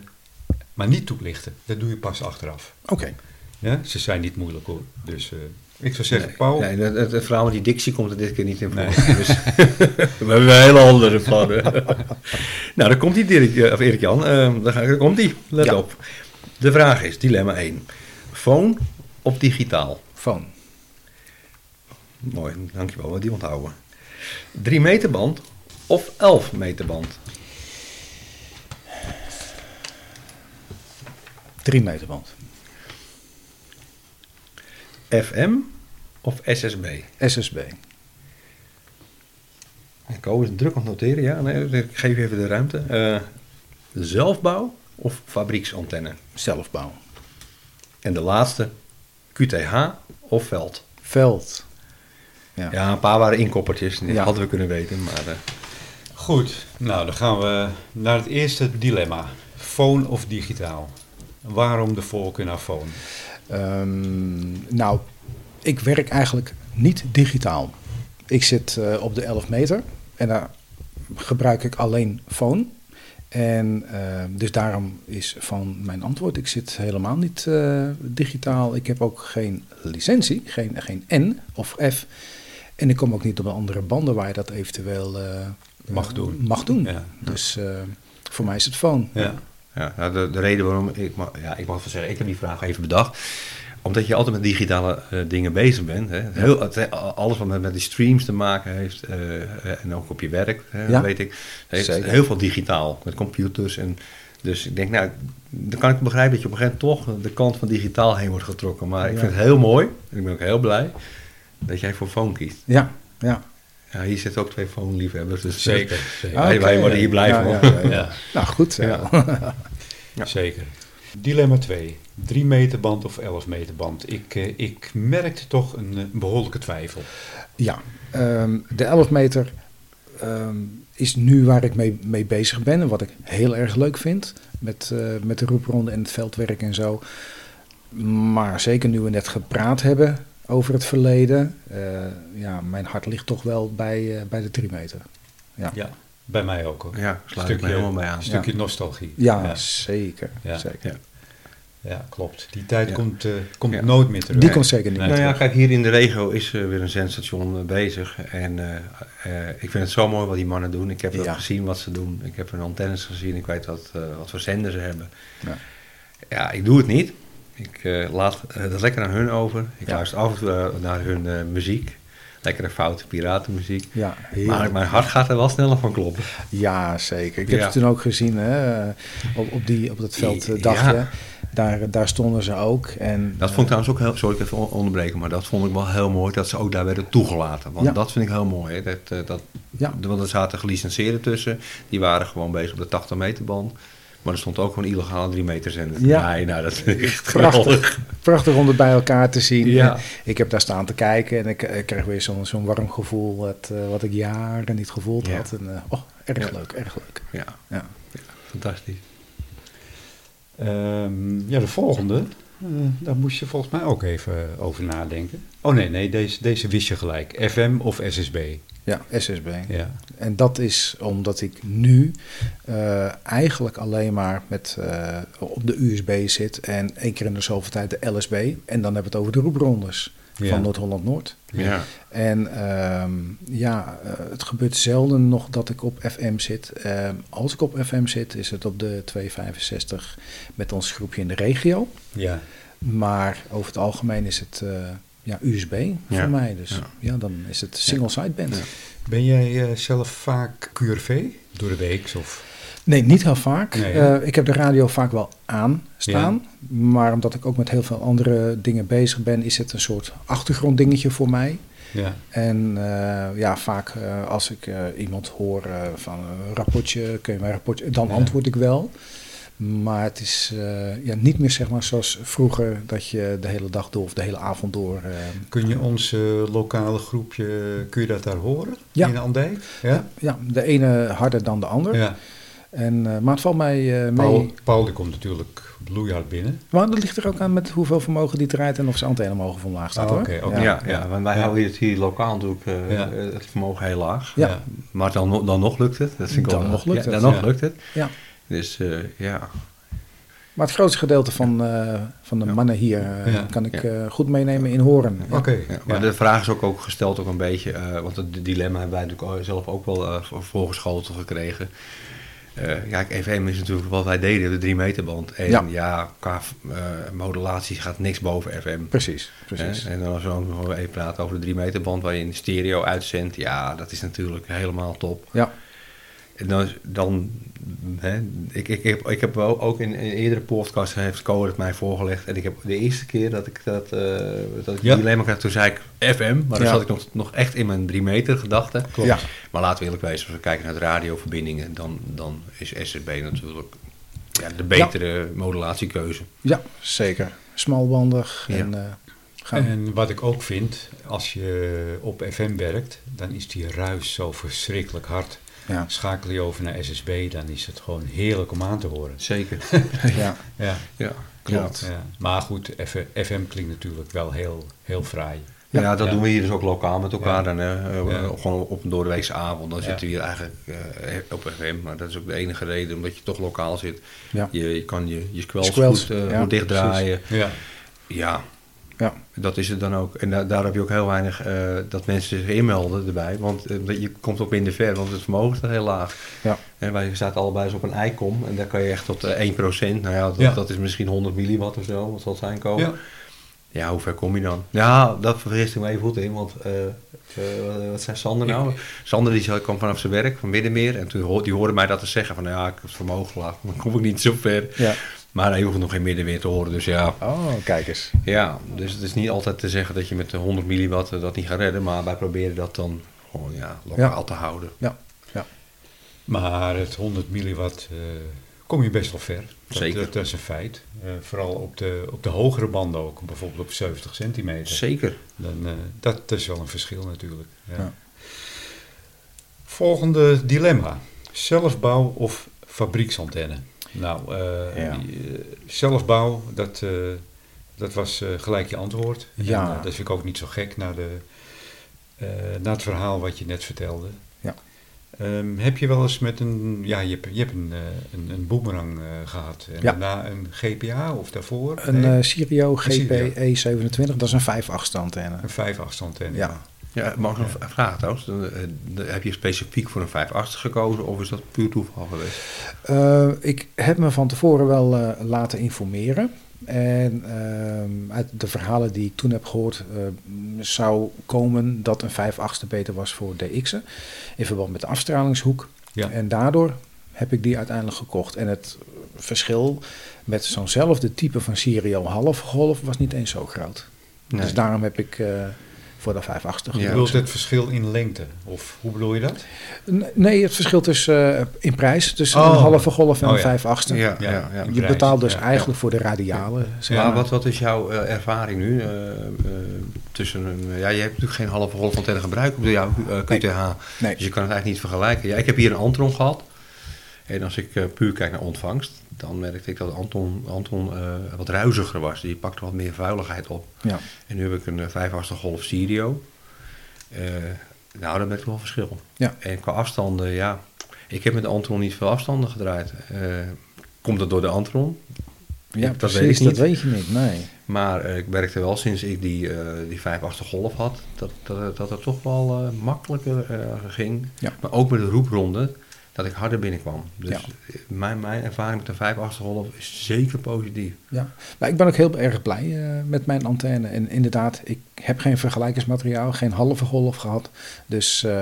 maar niet toelichten. Dat doe je pas achteraf. oké. Ja? Ze zijn niet moeilijk hoor. Dus eh, ik zou zeggen, Nee, Paul, nee, het, het, verhaal met die dictie komt er dit keer niet in voor. Nee. Dus, we hebben hele andere plannen. nou, dan komt die Dirk, eh, of Erik Jan. eh, daar, daar komt die. Let Ja. op. De vraag is, dilemma 1. Phone of digitaal? Phone. Mooi, dankjewel. Die onthouden. 3 meter band of 11 meter band? 3 meter band. FM of SSB? SSB. Co is druk aan het noteren, ja. Nee, ik geef je even de ruimte. Eh, zelfbouw of fabrieksantenne? Zelfbouw. En de laatste, QTH of veld? Veld. Ja. Ja, een paar waren inkoppertjes. Die Ja. hadden we kunnen weten. Maar eh, goed. Nou, dan gaan we naar het eerste dilemma. Phone of digitaal? Waarom de voorkeur naar phone? Ehm, nou, ik werk eigenlijk niet digitaal. Ik zit eh, op de 11 meter en daar gebruik ik alleen phone. En eh, dus daarom is van mijn antwoord, ik zit helemaal niet eh, digitaal. Ik heb ook geen licentie, geen, geen N of F. En ik kom ook niet op de andere banden waar je dat eventueel eh, Mag doen. Mag doen. Ja. Dus eh, voor mij is het phone. Ja. ja, nou, de, de reden waarom ik, mag, ja, ik mag wel zeggen, ik heb die vraag even bedacht. Omdat je altijd met digitale eh, dingen bezig bent. Hè. Heel, het, alles wat met, met die streams te maken heeft. eh, en ook op je werk, hè, Ja. weet ik. Heeft Zeker. heel veel digitaal. Met computers. En, dus ik denk, nou, dan kan ik begrijpen dat je op een gegeven moment toch de kant van digitaal heen wordt getrokken. Maar ik Ja. vind het heel mooi. En ik ben ook heel blij dat jij voor phone kiest. Ja, ja. Ja, hier zitten ook twee phone-liefhebbers. Dus Zeker. zeker. Ah, wij- wij worden hier blij ja, van. Ja, ja, ja. Ja. Nou goed. Ja. Ja. Ja. Zeker. Dilemma 2. 3 meter band of 11 meter band? Ik, eh, ik merkte toch een, eh, behoorlijke twijfel. Ja, ehm, de 11 meter ehm, is nu waar ik mee, mee bezig ben en wat ik heel erg leuk vind met, eh, met de roepronde en het veldwerk en zo. Maar zeker nu we net gepraat hebben over het verleden, ja, mijn hart ligt toch wel bij, bij de 3 meter. Ja, ja. Ja, bij mij ook hoor. Ja, sluit ik me helemaal bij aan. Een stukje nostalgie. zeker. Ja. zeker. Ja, klopt. Die tijd Ja. komt, eh, komt Ja. nooit meer terug. Die komt zeker niet. Nee. Nou ja, kijk, hier in de regio is eh, weer een zendstation eh, bezig. En eh, eh, ik vind het zo mooi wat die mannen doen. Ik heb Ja. gezien wat ze doen. Ik heb hun antennes gezien. Ik weet wat, eh, wat voor zender ze hebben. Ja. Ja, ik doe het niet. Ik eh, laat eh, dat lekker aan hun over. Ik Ja. luister af en toe naar hun eh, muziek. Lekkere foute piratenmuziek. Ja, Maar mijn hart gaat er wel sneller van kloppen. Ja, zeker. Ik heb Ja. het toen ook gezien hè, eh, op, op, die, op dat velddagje. Ja. Daar, daar stonden ze ook. En, Dat vond ik trouwens ook heel, sorry ik even on- onderbreken, maar dat vond ik wel heel mooi dat ze ook daar werden toegelaten. Want Ja. dat vind ik heel mooi. Hè. Dat, eh, dat, Ja. Want er zaten gelicenseerden tussen, die waren gewoon bezig op de 80 meter band. Maar er stond ook gewoon illegale 3 meter zender. Ja. Nee, nou dat ik echt geweldig. Prachtig, prachtig om het bij elkaar te zien. Ja. Ik heb daar staan te kijken en ik, ik kreeg weer zo'n zo'n warm gevoel wat, eh, wat ik jaren niet gevoeld Ja. had. En, eh, oh, erg Ja. leuk, erg leuk. Ja, Ja. fantastisch. Ehm, ja, de volgende. eh, daar moest je volgens mij ook even over nadenken. Oh nee, nee, deze, deze wist je gelijk. FM of SSB? Ja, SSB. Ja. En dat is omdat ik nu eh, eigenlijk alleen maar met, eh, op de USB zit en één keer in de zoveel tijd de LSB. En dan hebben we het over de roeprondes. Ja. van Noord-Holland-Noord. Ja. En ehm, ja, eh, het gebeurt zelden nog dat ik op FM zit. Ehm, als ik op FM zit, is het op de 265 met ons groepje in de regio. Ja. Maar over het algemeen is het ja, USB Ja. voor mij. Dus Ja. ja, dan is het single sideband. Ja. Ben jij eh, zelf vaak QRV door de week? Of? Nee, niet heel vaak. Nee? Eh, ik heb de radio vaak wel aan staan. Maar omdat ik ook met heel veel andere dingen bezig ben, is het een soort achtergronddingetje voor mij. Ja. En eh, ja, vaak eh, als ik eh, iemand hoor van een rapportje, kun je mij een rapportje, dan Ja. antwoord ik wel. Maar het is eh, ja, niet meer zeg maar zoals vroeger dat je de hele dag door of de hele avond door. eh, Kun je ons eh, lokale groepje, kun je dat daar horen? Ja. In Andijk? Ja. ja, de ene harder dan de ander. ja. En, eh, maar het valt mij eh, Paul, mee. Paul die komt natuurlijk bloeihard binnen. Maar dat ligt er ook aan met hoeveel vermogen die draait en of zijn antenne mogen van laag staat. Hoor. oké, oké. Ja. Ja, ja, want wij Ja. houden het hier lokaal natuurlijk Ja. het vermogen heel laag. Ja. Maar dan, nog- dan nog lukt het. Dat vind ik Dan wel- nog lukt ja, het. Dan nog lukt het. Ja. Dus eh, ja. Maar het grootste gedeelte van, eh, van de Ja. mannen hier eh, Ja. kan ik Ja. eh, goed meenemen in horen. Ja. Oké. Ja, maar ja. de vraag is ook, ook gesteld ook een beetje, eh, want het dilemma hebben wij natuurlijk zelf ook wel eh, voor- voorgeschoteld gekregen. Eh, ja, EVM is natuurlijk wat wij deden, de 3 meter band. En Ja. ja, qua eh, modulatie gaat niks boven FM. Precies, precies. En dan als we dan nog even praten over de 3 meter band waar je in stereo uitzendt, ja, dat is natuurlijk helemaal top. Ja. En dan, dan hè, ik, ik, heb, ik heb wel ook in, in eerdere podcasts heeft Code het mij voorgelegd. En ik heb de eerste keer dat ik dat, eh dat ik Ja. die dilemma kreeg, toen zei ik FM. Maar dan Ja. zat ik nog, nog echt in mijn 3 meter gedachte. Klopt. Ja. Maar laten we eerlijk wezen, als we kijken naar de radioverbindingen, dan, dan is SSB natuurlijk ja, de betere modulatiekeuze. Ja, zeker. Smalbandig. Ja. En, eh, gaan. En wat ik ook vind, als je op FM werkt, dan is die ruis zo verschrikkelijk hard. Ja. Schakel je over naar SSB, dan is het gewoon heerlijk om aan te horen. Zeker. ja. Ja, Ja, klopt. ja. Maar goed, FM klinkt natuurlijk wel heel, heel fraai. Ja, Ja. dat Ja. doen we hier dus ook lokaal met elkaar. Ja. Dan, hè, eh, Ja. Gewoon op een doordeweekse avond. Dan Ja. zitten we hier eigenlijk eh, op FM. Maar dat is ook de enige reden, omdat je toch lokaal zit. Ja. Je, je kan je, je squells goed, ja, goed dichtdraaien. Ja, Ja, dat is het dan ook. En da- daar heb je ook heel weinig eh, dat mensen zich inmelden erbij. Want dat- je komt ook minder ver, want het vermogen is heel laag. Ja. En wij zaten allebei eens op een eikom. En daar kan je echt tot eh, 1%. Nou ja dat, Ja. dat is misschien 100 milliwatt of zo. Wat zal het zijn komen? ja. Ja, hoe ver kom je dan? Ja, dat vergist ik me even goed in, want wat zei Sander nou? Sander die kwam vanaf zijn werk, van Middenmeer, en toen hoorde, die hoorde mij dat te zeggen van, nou ja, ik heb het vermogen laag, dan kom ik niet zo ver. ja. Maar hij hoeft nog geen Middenmeer te horen, dus ja. Oh, kijk eens. Ja, dus het is niet altijd te zeggen dat je met de 100 milliwatt dat niet gaat redden, maar wij proberen dat dan gewoon, ja, lokaal Ja. te houden. Ja. ja. Maar het 100 milliwatt eh, kom je best wel ver. Dat, Zeker. Dat, dat is een feit. Eh, vooral op de, op de hogere banden ook, bijvoorbeeld op 70 centimeter. Zeker. Dan, eh, dat is wel een verschil natuurlijk. Ja. Ja. Volgende dilemma. Zelfbouw of fabrieksantenne? Nou, eh, Ja. eh, zelfbouw, dat, eh, dat was gelijk je antwoord. Ja. En, dat vind ik ook niet zo gek na, de, eh, na het verhaal wat je net vertelde. Ja. Ehm, heb je wel eens met een, ja, je hebt, je hebt een, een, een boomerang eh, gehad en Ja. daarna een GPA of daarvoor? Een Nee, eh Sirio Sirio. GP-E27, dat is een 5 antenne. een 5 antenne. Ja. Ja, mag ik nog een vraag trouwens? Eh, heb je specifiek voor een 5 gekozen of is dat puur toeval geweest? Eh, ik heb me van tevoren wel eh, laten informeren. En ehm, uit de verhalen die ik toen heb gehoord, eh, zou komen dat een 5 achtste beter was voor DX'en. In verband met de afstralingshoek. Ja. En daardoor heb ik die uiteindelijk gekocht. En het verschil met zo'nzelfde type van Sirio halfgolf was niet eens zo groot. Nee. Dus daarom heb ik voor de 5 achtste Ja. Je gekozen. bedoelt het verschil in lengte? Of hoe bedoel je dat? N- Nee, het verschil tussen, eh, in prijs tussen Oh. een halve golf en Oh een ja. 5 achtste. Ja, Ja. ja, ja. Je betaalt dus ja. eigenlijk voor de radialen. Maar wat, wat is jouw eh, ervaring nu? eh, eh, tussen een, ja, je hebt natuurlijk geen halve golf antenne gebruikt op de jouw QTH. Nee. Dus je kan het eigenlijk niet vergelijken. Ja, ik heb hier een Antron gehad. En als ik puur kijk naar ontvangst, dan merkte ik dat Anton, Anton eh, wat ruiziger was. Die pakte wat meer vuiligheid op. Ja. En nu heb ik een 5 golf Stereo. Eh, nou, dat merk ik wel verschil. Ja. En qua afstanden, ja. Ik heb met de Antron niet veel afstanden gedraaid. Eh, komt dat door de Antron? Ja, Ik- dat precies, weet dat weet je niet. Nee. Maar eh, ik merkte wel sinds ik die, eh die 5 achter golf had, dat, dat, dat het toch wel eh, makkelijker eh, ging. Ja. Maar ook met de roepronde, dat ik harder binnenkwam. Dus Ja. mijn, mijn ervaring met de 5 achter golf is zeker positief. Ja, maar ik ben ook heel erg blij eh, met mijn antenne. En inderdaad, ik heb geen vergelijkingsmateriaal, geen halve golf gehad. Dus, eh,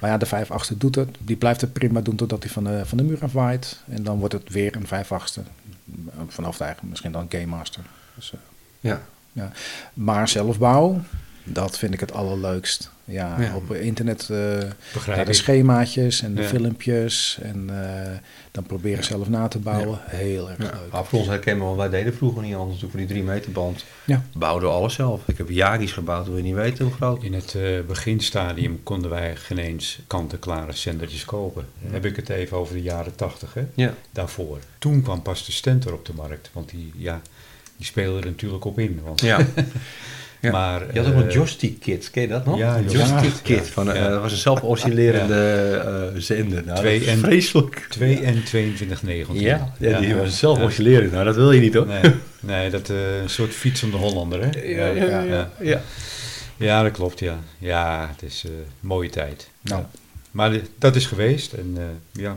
maar ja, de 5 achtste doet het. Die blijft het prima doen totdat hij van de, van de muur afwaait. En dan wordt het weer een 5 achtste. Vanaf de eigen, misschien dan Game Master. Dus, eh, Ja. maar zelfbouw, dat vind ik het allerleukst. Ja, Ja. op internet eh naar de schemaatjes en de Ja. filmpjes. En eh, dan proberen zelf na te bouwen. Heel erg Ja. leuk. Maar voor ons herkennen, want wij deden vroeger niet anders. Toen voor die 3 meter band Ja. bouwden we alles zelf. Ik heb Yagi's gebouwd, wil je niet weten hoe groot. In het eh, beginstadium konden wij geen eens kant-en-klare zendertjes kopen. Dan heb ik het even over de jaren tachtig, hè? Ja. Daarvoor. Toen kwam pas de Stentor op de markt, want die, ja, die speelde er natuurlijk op in. Want, Ja. Ja. Maar, Je had ook een eh, joystick kit, ken je dat nog? Ja, Een joystick joystick kit. Van, eh, Ja. dat was een zelf oscillerende eh, zender. Nou, Twee en- vreselijk. 2 en 2219. Ja, ja, die was zelf ja. oscillerend. Nou, dat wil je niet hoor. Nee, nee dat eh, een soort fiets om de Hollander, hè? Ja, ja, ja. ja. ja. Ja, dat klopt, ja. Ja, het is eh, een mooie tijd. Nou. Ja. Maar de- dat is geweest en eh, ja.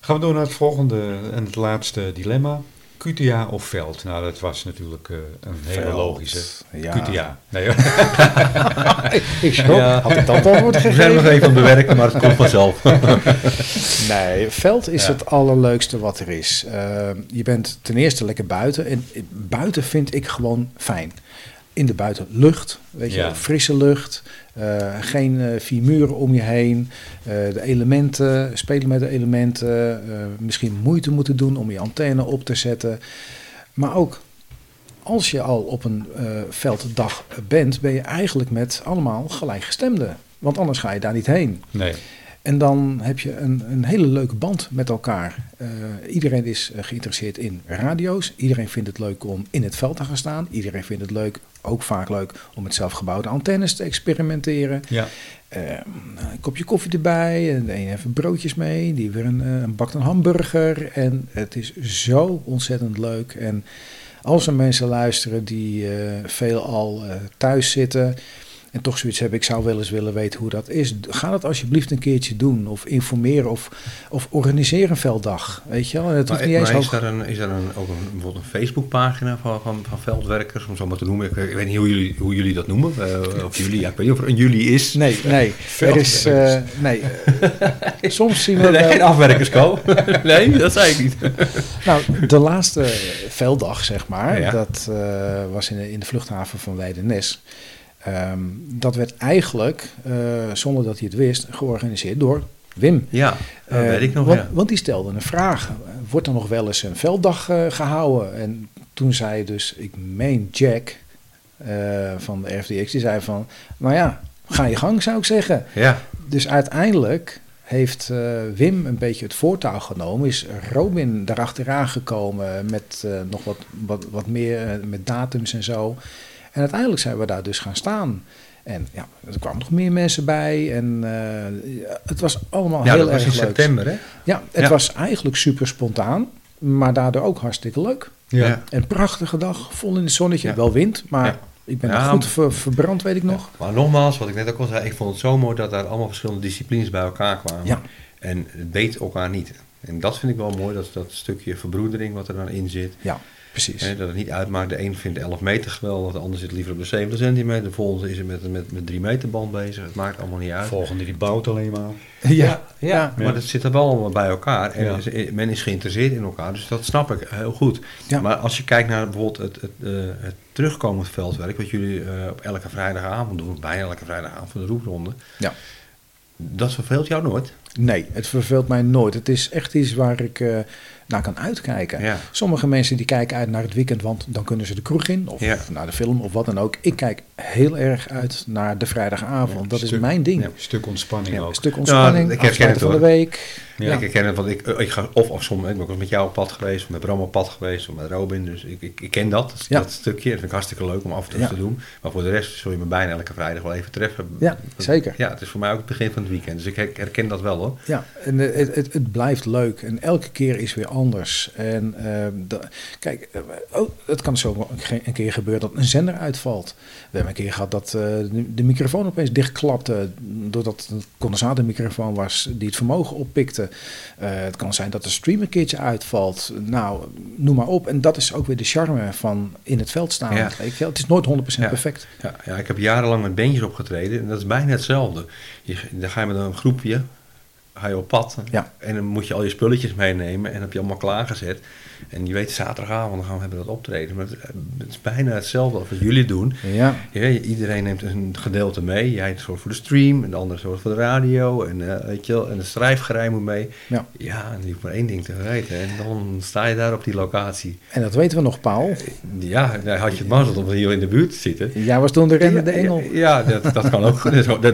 Gaan we door naar het volgende en het laatste dilemma. QTA of veld? Nou, dat was natuurlijk eh, een hele logische. ja. QTA. Nee, hoor. Ik schrok. Ja. Had ik dat antwoord We zijn gegeven? nog even aan het bewerken, maar het komt vanzelf. Nee, veld is Ja. het allerleukste wat er is. Eh, je bent ten eerste lekker buiten. En buiten vind ik gewoon fijn. In de buitenlucht, weet je, Ja. frisse lucht. eh, geen eh, vier muren om je heen. eh, de elementen, spelen met de elementen. misschien moeite moeten doen om je antenne op te zetten. Maar ook als je al op een velddag bent, ben je eigenlijk met allemaal gelijkgestemden. Want anders ga je daar niet heen. nee. En dan heb je een, een hele leuke band met elkaar. Eh, iedereen is eh, geïnteresseerd in radio's. Iedereen vindt het leuk om in het veld te gaan staan. Iedereen vindt het leuk, ook vaak leuk, om met zelfgebouwde antennes te experimenteren. Ja. Eh, een kopje koffie erbij. En de een heeft broodjes mee. Die weer een, een bakt een hamburger. En het is zo ontzettend leuk. En als er mensen luisteren die eh veelal thuis zitten. En toch zoiets hebben, ik zou wel eens willen weten hoe dat is. Ga dat alsjeblieft een keertje doen. Of informeren of, of organiseer een velddag. Weet je wel? En het Maar, niet eens maar is hoog... daar, een, is daar een, ook een, bijvoorbeeld een Facebookpagina van, van, van veldwerkers, om zo maar te noemen? Ik, ik weet niet hoe jullie, hoe jullie dat noemen. eh, of jullie, ja, ik weet niet of er een jullie is. Nee, nee. Er is... eh, nee. soms zien we Nee, geen afwerkersco. nee, dat zei ik niet. Nou, de laatste velddag, zeg maar, Ja. dat eh, was in de, in de vluchthaven van Weidenes. Ehm, dat werd eigenlijk, eh, zonder dat hij het wist, georganiseerd door Wim. Ja, dat Eh, weet ik nog, want, ja. want die stelde een vraag. Wordt er nog wel eens een velddag eh, gehouden? En toen zei dus, ik meen Jack van de RFDX, die zei van, nou ja, ga je gang zou ik zeggen. Ja, Dus uiteindelijk heeft Wim een beetje het voortouw genomen. Is Robin erachteraan gekomen met nog wat, wat, wat meer met datums en zo. En uiteindelijk zijn we daar dus gaan staan. En ja, er kwamen nog meer mensen bij. En eh, het was allemaal ja heel dat was erg in leuk. september, hè? Ja, het Ja. was eigenlijk super spontaan. Maar daardoor ook hartstikke leuk. Ja. Een prachtige dag, vol in het zonnetje. Ja. Wel wind, maar Ja. ik ben Ja, nog goed ver- verbrand, weet ik nog. Maar nogmaals, wat ik net ook al zei, ik vond het zo mooi dat daar allemaal verschillende disciplines bij elkaar kwamen. Ja. En het weet elkaar niet. En dat vind ik wel mooi, dat, dat stukje verbroedering wat er dan in zit. Ja, precies. Hè, dat het niet uitmaakt, de een vindt 11 meter geweldig, de ander zit liever op de 70 centimeter. De volgende is er met, met, met 3 meter band bezig. Het maakt allemaal niet uit. Volgende die bouwt alleen maar. Ja, ja. Maar dat zit er wel allemaal bij elkaar. En Ja. men is geïnteresseerd in elkaar, dus dat snap ik heel goed. Ja. Maar als je kijkt naar bijvoorbeeld het, het, eh, het terugkomend veldwerk, wat jullie eh, op elke vrijdagavond doen, bijna elke vrijdagavond voor de roepronde, Ja. dat verveelt jou nooit. Nee, het verveelt mij nooit. Het is echt iets waar ik eh, naar kan uitkijken. Ja. Sommige mensen die kijken uit naar het weekend, want dan kunnen ze de kroeg in. Of Ja. naar de film of wat dan ook. Ik kijk heel erg uit naar de vrijdagavond. Ja, dat is mijn ding. stuk ontspanning Ja, ook. een stuk ontspanning, ik herken het, van de week. Ja. Ik herken het, want ik, ik ga of, of soms, ik ben ook eens met jou op pad geweest, of met Bram op pad geweest, of met Robin. Dus ik, ik, ik ken dat, Ja. dat stukje. Dat vind ik hartstikke leuk om af en toe Ja. te doen. Maar voor de rest zul je me bijna elke vrijdag wel even treffen. Ja, zeker. Ja, het is voor mij ook het begin van het weekend. Dus ik her- herken dat wel Ja, en eh, het, het, het blijft leuk en elke keer is weer anders. En eh, da- kijk, eh, oh, het kan zo een keer gebeuren dat een zender uitvalt. We hebben een keer gehad dat eh, de, microfoon opeens dichtklapte, doordat het een condensatormicrofoon was die het vermogen oppikte. Het kan zijn dat de stream een keertje uitvalt. Nou, noem maar op. En dat is ook weer de charme van in het veld staan. Ja. Weet je Het is nooit 100% Ja. perfect. Ja, ja, ik heb jarenlang met bandjes opgetreden en dat is bijna hetzelfde. Je, dan ga je met een groepje, ga je op pad Ja. en dan moet je al je spulletjes meenemen en heb je allemaal klaargezet. En je weet, zaterdagavond gaan we hebben dat optreden. Maar het, het is bijna hetzelfde als wat jullie doen. Ja, Ja, iedereen neemt een gedeelte mee. Jij zorgt voor de stream en de ander zorgt voor de radio. En, eh, weet je wel, en de schrijfgerij moet mee. Ja. ja, en die hoeft maar één ding te weten. En dan sta je daar op die locatie. en dat weten we nog, Paul. Ja, dan had je het mazzel om hier in de buurt te zitten. Jij was toen de rennende engel. Ja, dat, dat kan ook.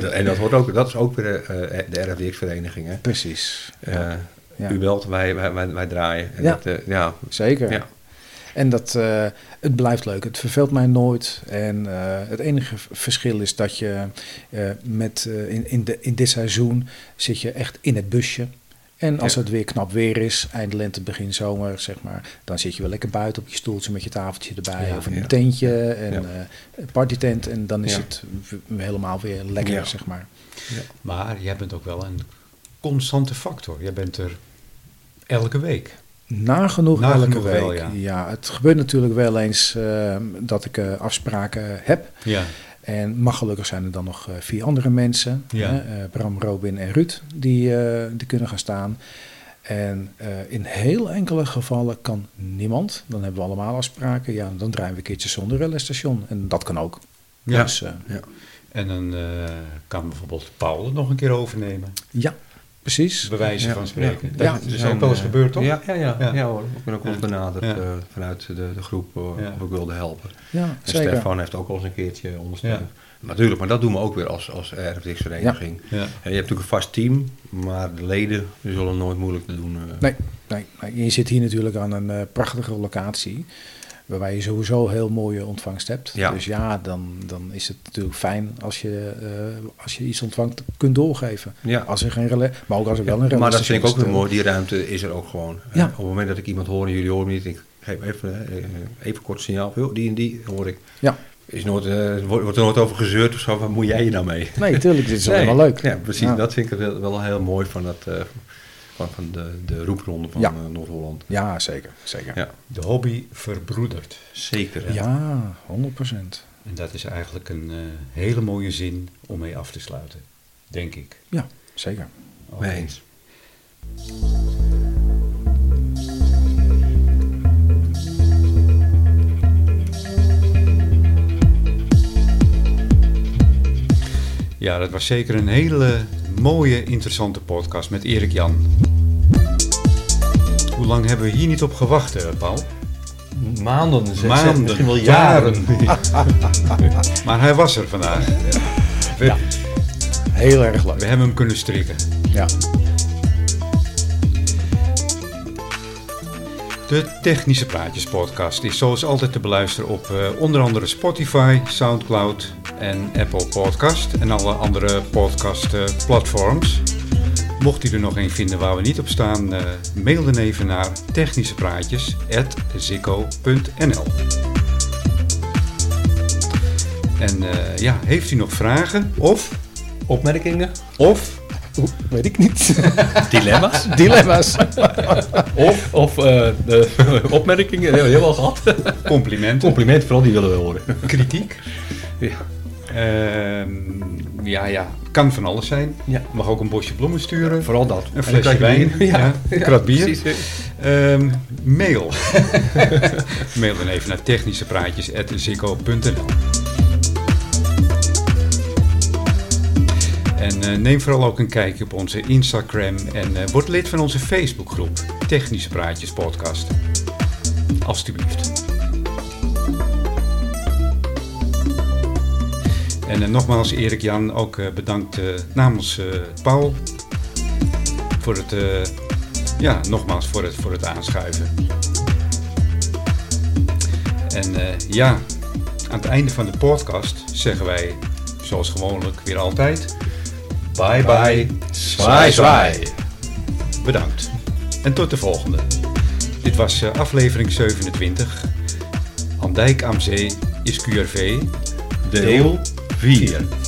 En dat, hoort ook, dat is ook weer eh, de RFDX-vereniging. hè. Precies. Eh, Ja. U belt, wij, wij, wij, wij draaien. En Ja. Dat, eh, ja. Zeker. Ja. En dat, eh, het blijft leuk. Het verveelt mij nooit. En eh, het enige verschil is dat je met, in, in, de, in dit seizoen zit je echt in het busje. En als Ja. het weer knap weer is, eind lente, begin zomer, zeg maar, dan zit je wel lekker buiten op je stoeltje met je tafeltje erbij Ja, of ja. een tentje en partytent. En dan is het helemaal weer lekker, Ja. zeg maar. Maar jij bent ook wel een constante factor. Jij bent er elke week. Nagenoeg, Nagenoeg elke wel, week. ja. ja. het gebeurt natuurlijk wel eens eh, dat ik eh, afspraken heb. Ja. En mag gelukkig zijn er dan nog eh, vier andere mensen. Ja. hè, Bram, Robin en Ruud, die, die kunnen gaan staan. En in heel enkele gevallen kan niemand. Dan hebben we allemaal afspraken. Ja, dan draaien we een keertje zonder rellestation. En dat kan ook. Ja. Dus, eh, En dan kan bijvoorbeeld Paul het nog een keer overnemen. ja, precies. Bij wijze Ja, van spreken. ja. Dat Ja, is ook wel eens gebeurd, toch? Ja, ja, ja, Ja. ja. hoor. Ik ben ook wel eens Ja. benaderd Ja. eh, vanuit de, de groep eh, Ja. of ik wilde helpen. Ja, En zeker. Stefan heeft ook al eens een keertje ondersteund. Ja. Natuurlijk, maar dat doen we ook weer als, als RFDX-vereniging. Ja. En je hebt natuurlijk een vast team, maar de leden zullen nooit moeilijk te doen. eh. Nee, nee, je zit hier natuurlijk aan een prachtige locatie. Waarbij je sowieso heel mooie ontvangst hebt. Ja. Dus ja, dan, dan is het natuurlijk fijn als je, eh, als je iets ontvangt kunt doorgeven. Ja. Als er geen relais, maar ook als er wel een relais maar dat vind ik ook weer mooi, die ruimte is er ook gewoon. Ja. Eh, op het moment dat ik iemand hoor en jullie horen me niet, ik geef even, eh, even kort signaal, die en die hoor ik. Ja. Is nooit, eh, wordt er nooit over gezeurd of zo, wat moet jij hier nou mee? Nee, tuurlijk, dit is Nee. allemaal leuk. Ja, precies. Ja. Dat vind ik wel, wel heel mooi van, dat, van, van de, de roepronde van Ja. eh, Noord-Holland. Ja, zeker. zeker. Ja, Ja, De hobby verbroedert. zeker. hè. 100 procent. En dat is eigenlijk een eh, hele mooie zin om mee af te sluiten. Denk ik. Ja, zeker. Eens. Ja, dat was zeker een hele mooie, interessante podcast met Erik Jan. Lang hebben we hier niet op gewacht, eh, Paul? Maanden, zes- Maanden, misschien wel jaren. Maar hij was er vandaag. We, Heel erg leuk. we hebben hem kunnen strikken. Ja. De Technische Praatjes podcast is zoals altijd te beluisteren op eh, onder andere Spotify, Soundcloud en Apple Podcast en alle andere podcast platforms. Mocht u er nog een vinden waar we niet op staan, eh, mail dan even naar technischepraatjes.zikko.nl En eh, ja, heeft u nog vragen of, Opmerkingen, of Oeh, weet ik niet. dilemma's Dilemma's. of, of eh, de opmerkingen, dat hebben we heel al gehad. complimenten, Complimenten, vooral die willen we horen. kritiek, Ja. Ehm, ja, ja, kan van alles zijn. Ja. Mag ook een bosje bloemen sturen. Vooral dat. Een En flesje wijn. Ja, een krat bier. Ehm, mail. mail dan even naar technischepraatjes.zikko.nl En eh, neem vooral ook een kijkje op onze Instagram en eh, word lid van onze Facebookgroep Technische Praatjes Podcast. Alsjeblieft. En eh, nogmaals, Erik Jan, ook eh, bedankt eh, namens Paul voor het, ja, nogmaals voor het, voor het aanschuiven. En ja, aan het einde van de podcast zeggen wij, zoals gewoonlijk, weer altijd, Bye bye. Zwaai zwaai. Bedankt. En tot de volgende. Dit was aflevering 27. Andijk am Zee is QRV. Deel 4.